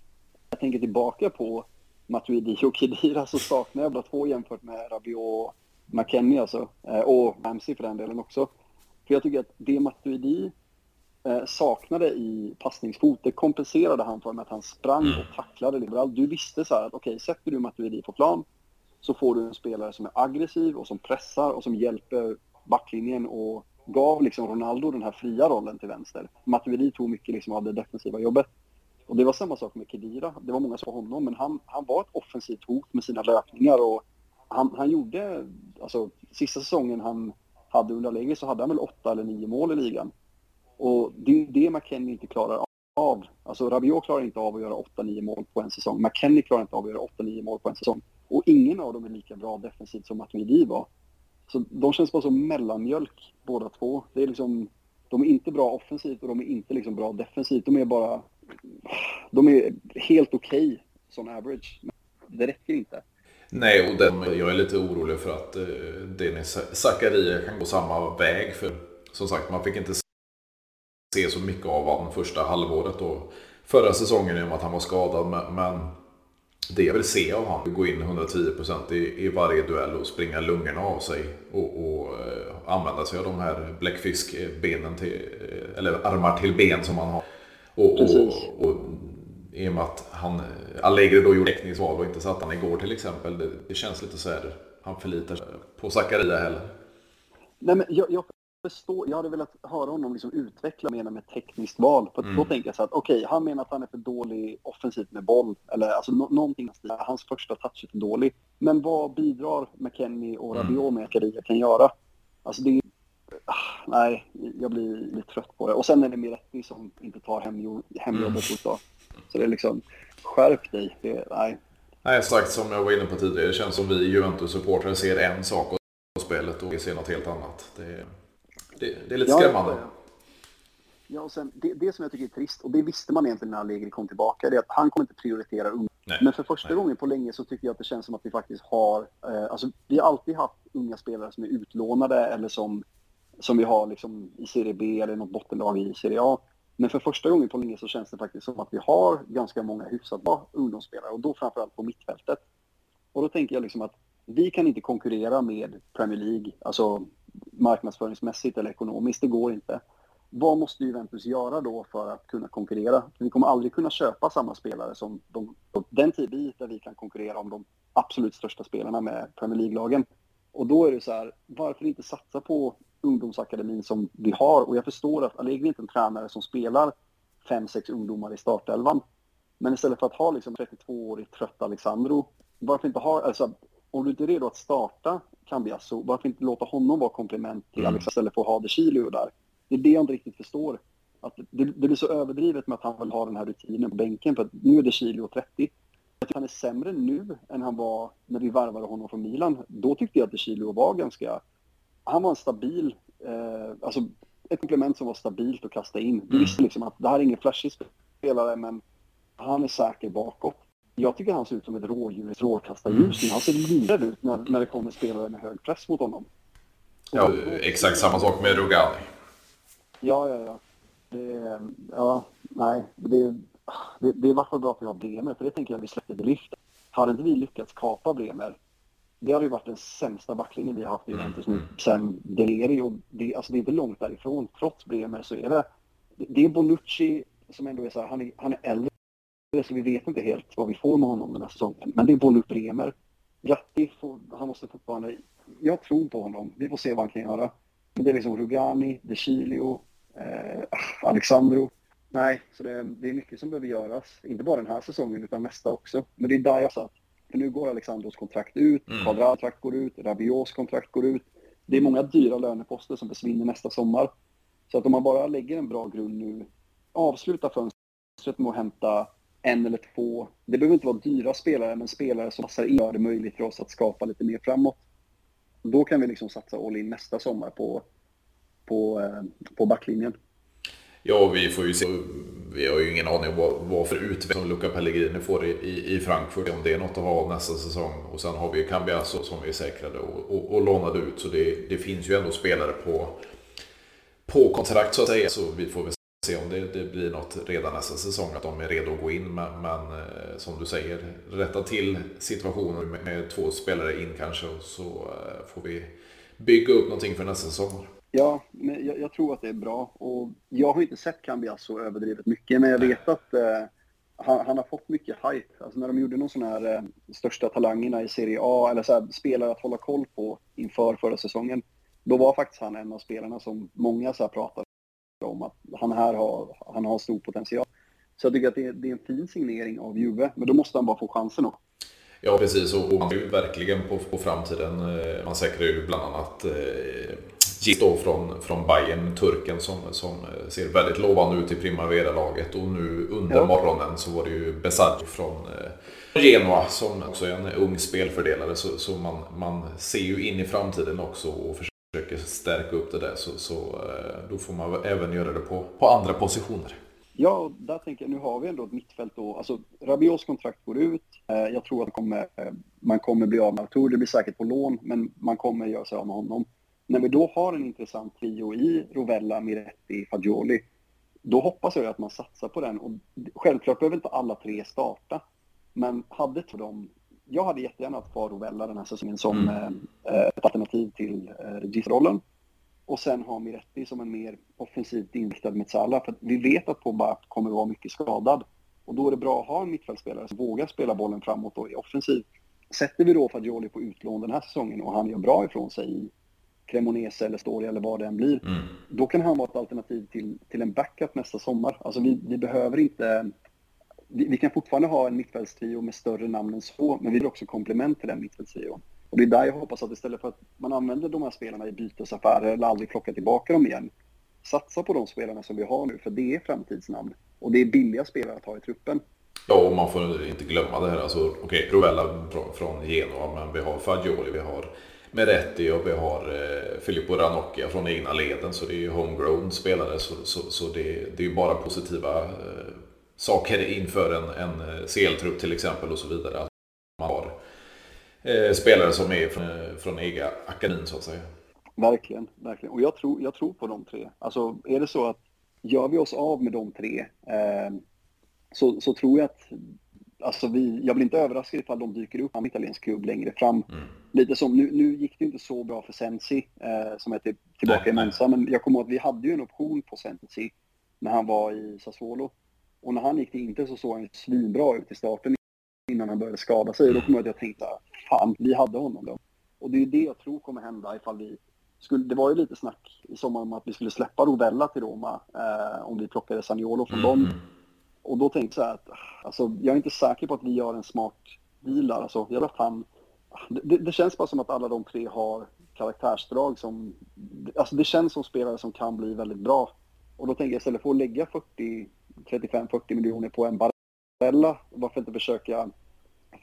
Jag tänker tillbaka på Matuidi och Kedira så saknar jag bara två jämfört med Rabiot och McKennie alltså. Eh, och Ramsey för den delen också. För jag tycker att det Matuidi saknade i passningsfot, det kompenserade han för med att han sprang mm. och tacklade liberalt. Du visste så här att okej, okay, sätter du Matuidi på plan så får du en spelare som är aggressiv och som pressar och som hjälper backlinjen och gav liksom Ronaldo den här fria rollen till vänster. Matuidi tog mycket liksom av det defensiva jobbet. Och det var samma sak med Kedira. Det var många som sa honom, men han, han var ett offensivt hot med sina löpningar och han, han gjorde, alltså sista säsongen han hade under Allegri så hade han väl åtta eller nio mål i ligan. Och det är ju det McKennie inte klarar av. Alltså Rabiot klarar inte av att göra 8-9 mål på en säsong. McKennie klarar inte av att göra 8-9 mål på en säsong. Och ingen av dem är lika bra defensivt som Matuidi var. Så de känns bara som mellanmjölk båda två. Det är liksom, de är inte bra offensivt och de är inte liksom bra defensivt. De är bara... De är helt okej okay som average. Men det räcker inte. Nej, och den, jag är lite orolig för att eh, Denis Zakaria kan gå samma väg. För som sagt, man fick inte se så mycket av honom första halvåret då. Förra säsongen i och med att han var skadad. Men, det jag vill se av honom, gå in 110% i, i varje duell och springa lungorna av sig. Och, och uh, använda sig av de här bläckfiskbenen till, eh, eller armar till ben som han har. Och, och, och, i och med att han, Allegri då gjorde teckningsval och inte satt han igår till exempel. Det, det känns lite så här, han förlitar sig på Zakaria heller. Nej, men jag, jag förstår, jag hade velat höra honom liksom utveckla mer med tekniskt val. För mm. då tänker jag så att okej, okay, han menar att han är för dålig offensivt med boll. Eller alltså no någonting, hans första touch är för dålig. Men vad bidrar McKennie och mm. Rabiot med att Karia kan göra? Alltså det är, ah, nej, jag blir lite trött på det. Och sen är det Miretti som inte tar hemjobbet mm. Så det är liksom, skärp dig. Det, nej. Nej, sagt som jag var inne på tidigare. Det känns som vi Juventus-supportrar ser en sak på spelet och vi ser något helt annat. Det det, det är lite skrämmande. Ja, och sen, det, det som jag tycker är trist, och det visste man egentligen när Allegri kom tillbaka, det är att han kommer inte prioritera unga. Men för första Nej. gången på länge så tycker jag att det känns som att vi faktiskt har, eh, alltså vi har alltid haft unga spelare som är utlånade eller som, som vi har liksom i Serie B eller något bottenlag i Serie A. Men för första gången på länge så känns det faktiskt som att vi har ganska många hyfsat bra ungdomsspelare och då framförallt på mittfältet. Och då tänker jag liksom att vi kan inte konkurrera med Premier League, alltså marknadsföringsmässigt eller ekonomiskt. Det går inte. Vad måste Juventus göra då för att kunna konkurrera? vi kommer aldrig kunna köpa samma spelare som de, den tid där vi kan konkurrera om de absolut största spelarna med Premier League-lagen. Och då är det så här, varför inte satsa på ungdomsakademin som vi har? Och jag förstår att Allegri är inte en tränare som spelar fem, sex ungdomar i startelvan. Men istället för att ha liksom 32-årig trött Alexandro, varför inte ha, alltså om du inte är redo att starta Cambiasso, varför inte låta honom vara komplement till mm. Alex istället för att ha De Chilio där? Det är det jag inte riktigt förstår. Att det, det blir så överdrivet med att han vill ha den här rutinen på bänken för att nu är De Chilio 30. Jag tycker han är sämre nu än han var när vi varvade honom från Milan. Då tyckte jag att De Chilio var ganska... Han var en stabil, eh, alltså ett komplement som var stabilt att kasta in. Du mm. visste liksom att det här är ingen flashig spelare men han är säker bakåt. Jag tycker han ser ut som ett rådjur, ett strålkastarljus. Mm. Han ser livrädd ut när, när det kommer spelare med hög press mot honom. Ja, exakt samma sak med Rogani. Ja, ja, ja. Det, ja, nej. Det, det, det är i fall bra att vi har Bremer, för det tänker jag vi släppte det lyft. Hade inte vi lyckats kapa Bremer, det hade ju varit den sämsta backlinjen vi har haft i Juventus nu sen Deleri. Och det, alltså det är inte långt därifrån. Trots Bremer så är det... Det är Bonucci som ändå är så här, han är, han är äldre så vi vet inte helt vad vi får med honom den här säsongen. Men det är Bolle Bremer. Gatti, han måste fortfarande... Jag tror på honom. Vi får se vad han kan göra. Men det är liksom Rugani, De Chilio, eh, Alexandro. Nej, så det, det, är mycket som behöver göras. Inte bara den här säsongen utan nästa också. Men det är där jag satt. För nu går Alexandros kontrakt ut, mm. kontrakt går ut, Rabiots kontrakt går ut. Det är många dyra löneposter som försvinner nästa sommar. Så att om man bara lägger en bra grund nu, avsluta fönstret med att hämta en eller två. Det behöver inte vara dyra spelare, men spelare som passar in gör det möjligt för oss att skapa lite mer framåt. Då kan vi liksom satsa all in nästa sommar på, på, eh, på backlinjen. Ja, vi får ju se vi har ju ingen aning vad, vad för utveckling som Luca Pellegrini får i, i, i Frankfurt. Om det är något att ha nästa säsong. Och sen har vi ju Cambiasso som vi säkrade och, och, och lånade ut. Så det, det finns ju ändå spelare på, på kontrakt så att säga. Så vi får väl se om det, det, blir något redan nästa säsong, att de är redo att gå in. Men, men eh, som du säger, rätta till situationen med, med, två spelare in kanske och så eh, får vi bygga upp någonting för nästa säsong. Ja, men jag, jag, tror att det är bra. Och jag har inte sett Cambias så överdrivet mycket, men jag vet att eh, han, han, har fått mycket hype. Alltså när de gjorde någon sån här eh, största talangerna i Serie A, eller så här, spelare att hålla koll på inför förra säsongen, då var faktiskt han en av spelarna som många så här pratade om att han här har, han har stor potential. Så jag tycker att det, det är en fin signering av Juve, men då måste han bara få chansen också. Ja, precis. Och är ju verkligen på, på framtiden. Man eh, säkrar ju bland annat eh, då från, från Bayern, turken, som, som ser väldigt lovande ut i Primavera-laget. Och nu under ja. morgonen så var det ju Besaggi från eh, Genoa som också är en ung spelfördelare. Så, så man, man ser ju in i framtiden också och försöker Försöker stärka upp det där. Så, så eh, då får man även göra det på, på andra positioner. Ja, där tänker jag, nu har vi ändå ett mittfält då. Alltså, Rabios kontrakt går ut. Eh, jag tror att man kommer, eh, man kommer bli av med Artur. Det blir säkert på lån, men man kommer göra sig av med honom. När vi då har en intressant trio i Rovella, Miretti, Fagioli, då hoppas jag att man satsar på den. Och självklart behöver inte alla tre starta, men hade till dem jag hade jättegärna haft kvar Rovella den här säsongen som mm. eh, ett alternativ till eh, regisrollen. Och sen ha Miretti som en mer offensivt inriktad Metsala. För vi vet att Pogba kommer att vara mycket skadad. Och då är det bra att ha en mittfältspelare som vågar spela bollen framåt och är offensiv. Sätter vi då Fagioli på utlån den här säsongen och han gör bra ifrån sig i Cremonese eller Storia eller vad det än blir. Mm. Då kan han vara ett alternativ till, till en backup nästa sommar. Alltså vi, vi behöver inte... Vi, vi, kan fortfarande ha en mittfältstrio med större namn än så, men vi vill också komplement till den mittfältstrion. Och det är där jag hoppas att istället för att man använder de här spelarna i bytesaffärer eller aldrig plockar tillbaka dem igen, satsa på de spelarna som vi har nu, för det är framtidsnamn. Och det är billiga spelare att ha i truppen. Ja, och man får inte glömma det här. Alltså, okej, okay, Rovella från Genoa, men vi har Fagioli, vi har Meretti och vi har eh, Filippo Ranocchia från egna leden. Så det är ju homegrown spelare. Så, så, så det, det är ju bara positiva eh, saker inför en, en eh, CL-trupp till exempel och så vidare. Att man har eh, spelare som är från, eh, från ega akademin så att säga. Verkligen, verkligen. Och jag tror, jag tror på de tre. Alltså är det så att gör vi oss av med de tre eh, så, så tror jag att alltså vi, jag blir inte överraskad ifall de dyker upp en italiensk klubb längre fram. Mm. Lite som, nu, nu gick det inte så bra för Sensi, eh, som är till, tillbaka nej, i Monza, men jag kommer ihåg att vi hade ju en option på Sensi när han var i Sassuolo. Och när han gick till Inter så såg han svinbra ut i starten innan han började skada sig. Och Då kommer jag att jag tänkte, fan, vi hade honom då. Och det är ju det jag tror kommer hända ifall vi skulle, det var ju lite snack i sommar om att vi skulle släppa Rovella till Roma eh, om vi plockade Saniolo från mm. dem. Och då tänkte jag så här att alltså, jag är inte säker på att vi gör en smart deal där. Alltså, jag fan, det, det, känns bara som att alla de tre har karaktärsdrag som... Alltså det känns som spelare som kan bli väldigt bra. Och då tänker jag istället för att lägga 40, 35-40 miljoner på en Barella, varför inte försöka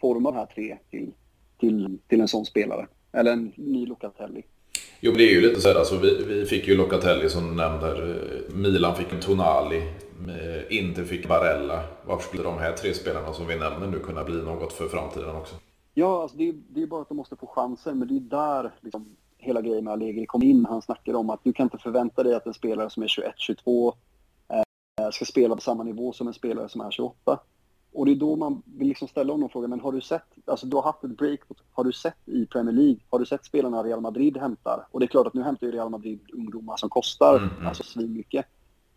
forma de här tre till, till, till en sån spelare? Eller en ny Locatelli. Jo, det är ju lite så här, alltså, vi, vi fick ju Locatelli som du nämnde. Milan fick en Tonali. Inter fick Barella. Varför skulle de här tre spelarna som vi nämner nu kunna bli något för framtiden också? Ja, alltså det, är, det är bara att de måste få chansen, men det är där liksom, hela grejen med Allegri kom in. Han snackade om att du kan inte förvänta dig att en spelare som är 21-22 eh, ska spela på samma nivå som en spelare som är 28. Och det är då man vill liksom ställa honom frågan, men har du sett, alltså du har haft ett break, har du sett i Premier League, har du sett spelarna Real Madrid hämtar? Och det är klart att nu hämtar ju Real Madrid ungdomar som kostar mm, mm. alltså svinmycket.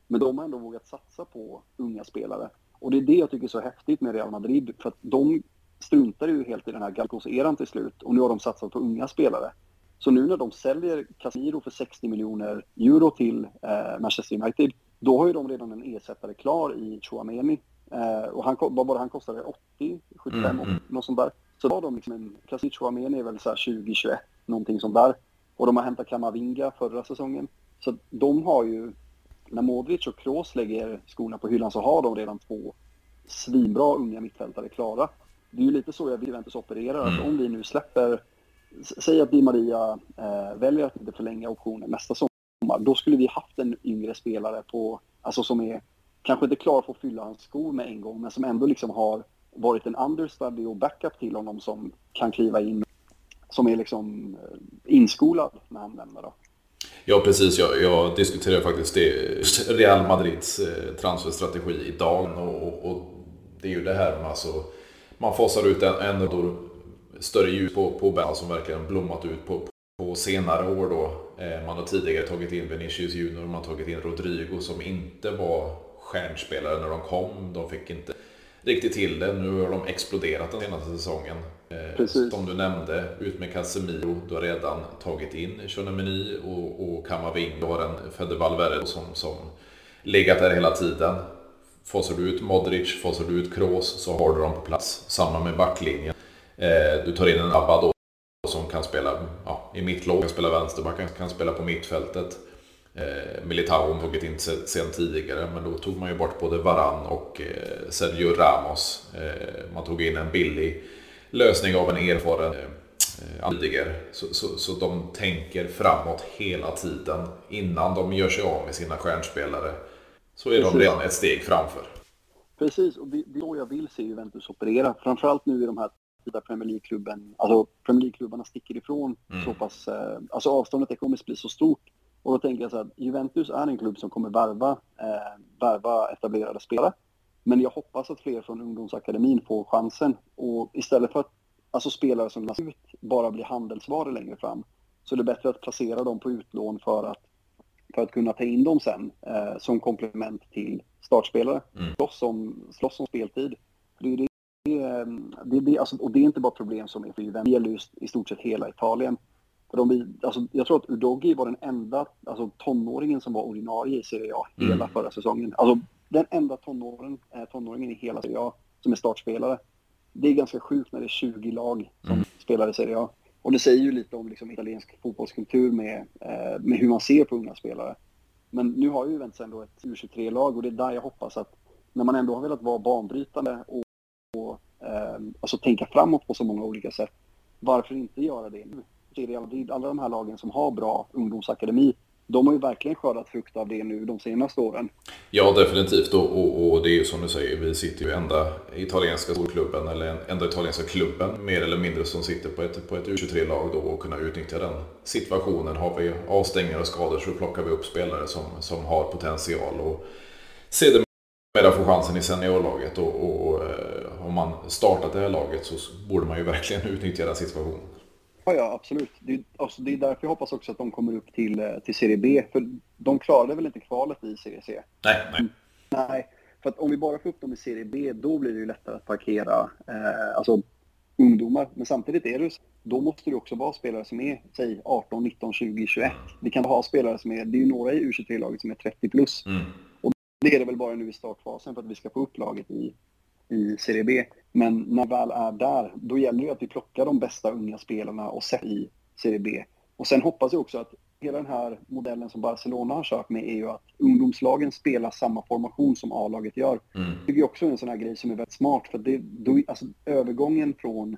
Men de har ändå vågat satsa på unga spelare. Och det är det jag tycker är så häftigt med Real Madrid, för att de struntar ju helt i den här Galcos-eran till slut och nu har de satsat på unga spelare. Så nu när de säljer Casemiro för 60 miljoner euro till eh, Manchester United, då har ju de redan en ersättare klar i Chouameni. Eh, och han, det han kostade? 80, 75, mm, mm. något sånt där. Så då har de liksom en, Casemiro Chouameni är väl så 20, 21, någonting sånt där. Och de har hämtat Kamavinga förra säsongen. Så de har ju när Modric och Kroos lägger skorna på hyllan så har de redan två svinbra unga mittfältare klara. Det är ju lite så jag Juventus opererar, mm. att om vi nu släpper, säg att Di Maria eh, väljer att inte förlänga optionen nästa sommar, då skulle vi haft en yngre spelare på, alltså som är kanske inte klar för att fylla hans skor med en gång, men som ändå liksom har varit en understudy och backup till honom som kan kliva in, som är liksom eh, inskolad när han lämnar då. Ja, precis. Jag, jag diskuterade faktiskt det, *laughs* Real Madrids eh, transferstrategi idag. Och, och, och, det är ju det här med alltså, man fasar ut en, en större ljus på, på Ben som verkligen blommat ut på, på senare år då. Eh, man har tidigare tagit in Vinicius Junior, man har tagit in Rodrigo som inte var stjärnspelare när de kom. De fick inte riktigt till det. Nu har de exploderat den senaste säsongen. Eh, Precis. Som du nämnde, ut med Casemiro. Du har redan tagit in Chonemeny och, och Kamavinga. Du har en Fede Valverde som, som legat där hela tiden. Fasar du ut Modric, fasar du ut Kroos så har du dem på plats. Samma med backlinjen. Eh, du tar in en Abba då som kan spela ja, i mittlåg, kan spela vänsterback, kan spela på mittfältet. Eh, Militao tagit in sen tidigare, men då tog man ju bort både Varann och eh, Sergio Ramos. Eh, man tog in en billig lösning av en erfaren eh, tidigare. Så, så, så de tänker framåt hela tiden. Innan de gör sig av med sina stjärnspelare så är Precis. de redan ett steg framför. Precis, och det, det är då jag vill se Juventus operera. Framförallt nu i de här där Premier League-klubben, alltså Premier League-klubbarna sticker ifrån mm. så pass, eh, alltså avståndet ekonomiskt blir så stort och då tänker jag så att Juventus är en klubb som kommer värva, eh, värva etablerade spelare. Men jag hoppas att fler från ungdomsakademin får chansen. Och istället för att alltså spelare som lämnas ut bara blir handelsvaror längre fram, så är det bättre att placera dem på utlån för att, för att kunna ta in dem sen eh, som komplement till startspelare. Mm. Slåss, om, slåss om speltid. Det är det, det, det, alltså, och det är inte bara problem som är för Juventus, det gäller i stort sett hela Italien. För de, alltså, jag tror att Udogi var den enda alltså, tonåringen som var ordinarie i Serie A hela mm. förra säsongen. Alltså den enda tonåringen, eh, tonåringen i hela Serie A som är startspelare. Det är ganska sjukt när det är 20 lag som mm. spelar i Serie A. Och det säger ju lite om liksom, italiensk fotbollskultur med, eh, med hur man ser på unga spelare. Men nu har ju Juventus ändå ett U23-lag och det är där jag hoppas att när man ändå har velat vara banbrytande och, alltså tänka framåt på så många olika sätt, varför inte göra det nu? Real Madrid, alla de här lagen som har bra ungdomsakademi, de har ju verkligen skördat frukt av det nu de senaste åren. Ja, definitivt. Och, och, och det är ju som du säger, vi sitter ju enda italienska storklubben, eller enda italienska klubben, mer eller mindre, som sitter på ett, på ett U23-lag då och kunna utnyttja den situationen. Har vi avstängningar och skador så plockar vi upp spelare som, som har potential och sedermera får chansen i seniorlaget. Och, och om man startat det här laget så borde man ju *laughs* verkligen utnyttja den situationen. Ja, ja absolut. Det är, alltså, det är därför jag hoppas också att de kommer upp till, eh, till Serie B. För de klarade väl inte kvalet i Serie C? Nej, nej. Nej, för att om vi bara får upp dem i Serie B, då blir det ju lättare att parkera eh, alltså, ungdomar. Men samtidigt är det då måste det också vara spelare som är, säg 18, 19, 20, 21. Vi kan ha spelare som är, det är ju några i U23-laget som är 30 plus. Mm. Och det är det väl bara nu i startfasen för att vi ska få upp laget i, i Serie B. Men när vi väl är där, då gäller det att vi plockar de bästa unga spelarna och sätter i Serie B. Och sen hoppas jag också att hela den här modellen som Barcelona har kört med är ju att ungdomslagen spelar samma formation som A-laget gör. Mm. Det tycker jag också är en sån här grej som är väldigt smart. För det, då, alltså, övergången från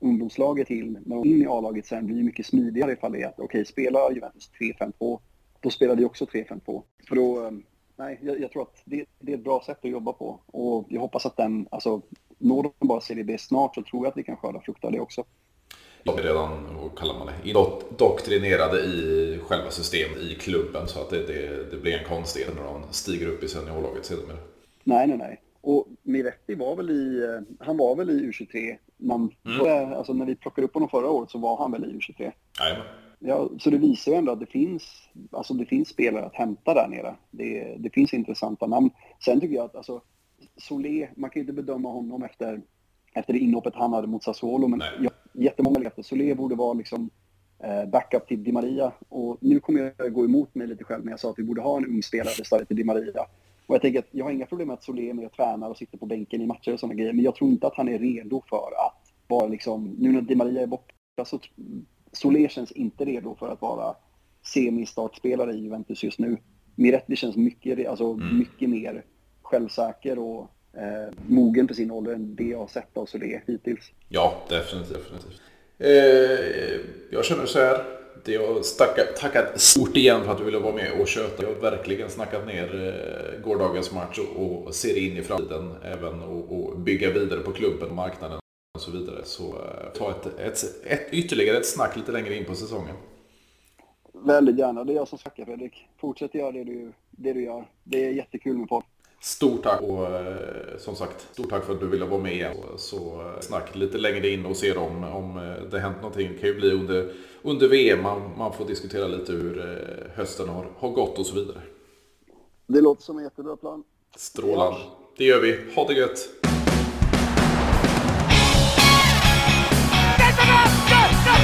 ungdomslaget till när de in i A-laget sen blir mycket smidigare ifall det är att okej, okay, spelar Juventus 3-5-2, då spelar vi också 3-5-2. För då, nej, jag, jag, tror att det, det, är ett bra sätt att jobba på. Och jag hoppas att den, alltså, når de bara Serie B snart så tror jag att vi kan skörda frukt av det också. De är redan, vad kallar man det, indoktrinerade i själva systemet i klubben så att det, det, det blir en konstighet när de stiger upp i seniorlaget sedermera. Nej, nej, nej. Och Miretti var väl i, han var väl i U23. Man, mm. alltså när vi plockade upp honom förra året så var han väl i U23. Jajamän. Ja, så det visar ju ändå att det finns, alltså det finns spelare att hämta där nere. Det, det finns intressanta namn. Sen tycker jag att alltså, Solé, man kan ju inte bedöma honom efter, efter det inhoppet han hade mot Sassuolo, men jag, jättemånga letar. Solé borde vara liksom eh, backup till Di Maria. Och nu kommer jag gå emot mig lite själv, men jag sa att vi borde ha en ung spelare istället till Di Maria. Och jag tänker att jag har inga problem med att Solé är med och tränar och sitter på bänken i matcher och sådana grejer, men jag tror inte att han är redo för att vara liksom, nu när Di Maria är borta så Solé känns inte redo för att vara semi-startspelare i Juventus just nu. Miretti känns mycket, alltså, mm. mycket mer självsäker och eh, mogen för sin ålder än det jag har sett av Solé hittills. Ja, definitivt. definitivt. Eh, jag känner så här. Jag tackar stort igen för att du ville vara med och köta. Jag har verkligen snackat ner eh, gårdagens match och, och ser in i framtiden även och, och bygga vidare på klubben och marknaden och så vidare. Så eh, ta ett, ett, ett, ytterligare ett snack lite längre in på säsongen. Väldigt gärna. Det är jag som snackar Fredrik. Fortsätt göra det du, det du gör. Det är jättekul med podd. Stort tack och eh, som sagt, stort tack för att du ville vara med igen. Så eh, snack lite längre in och se om, om det hänt någonting. Det kan ju bli under, under VM. Man, man får diskutera lite hur hösten har, har gått och så vidare. Det låter som en jättebra plan. Strålande. Det gör vi. Ha det gött! Go, go!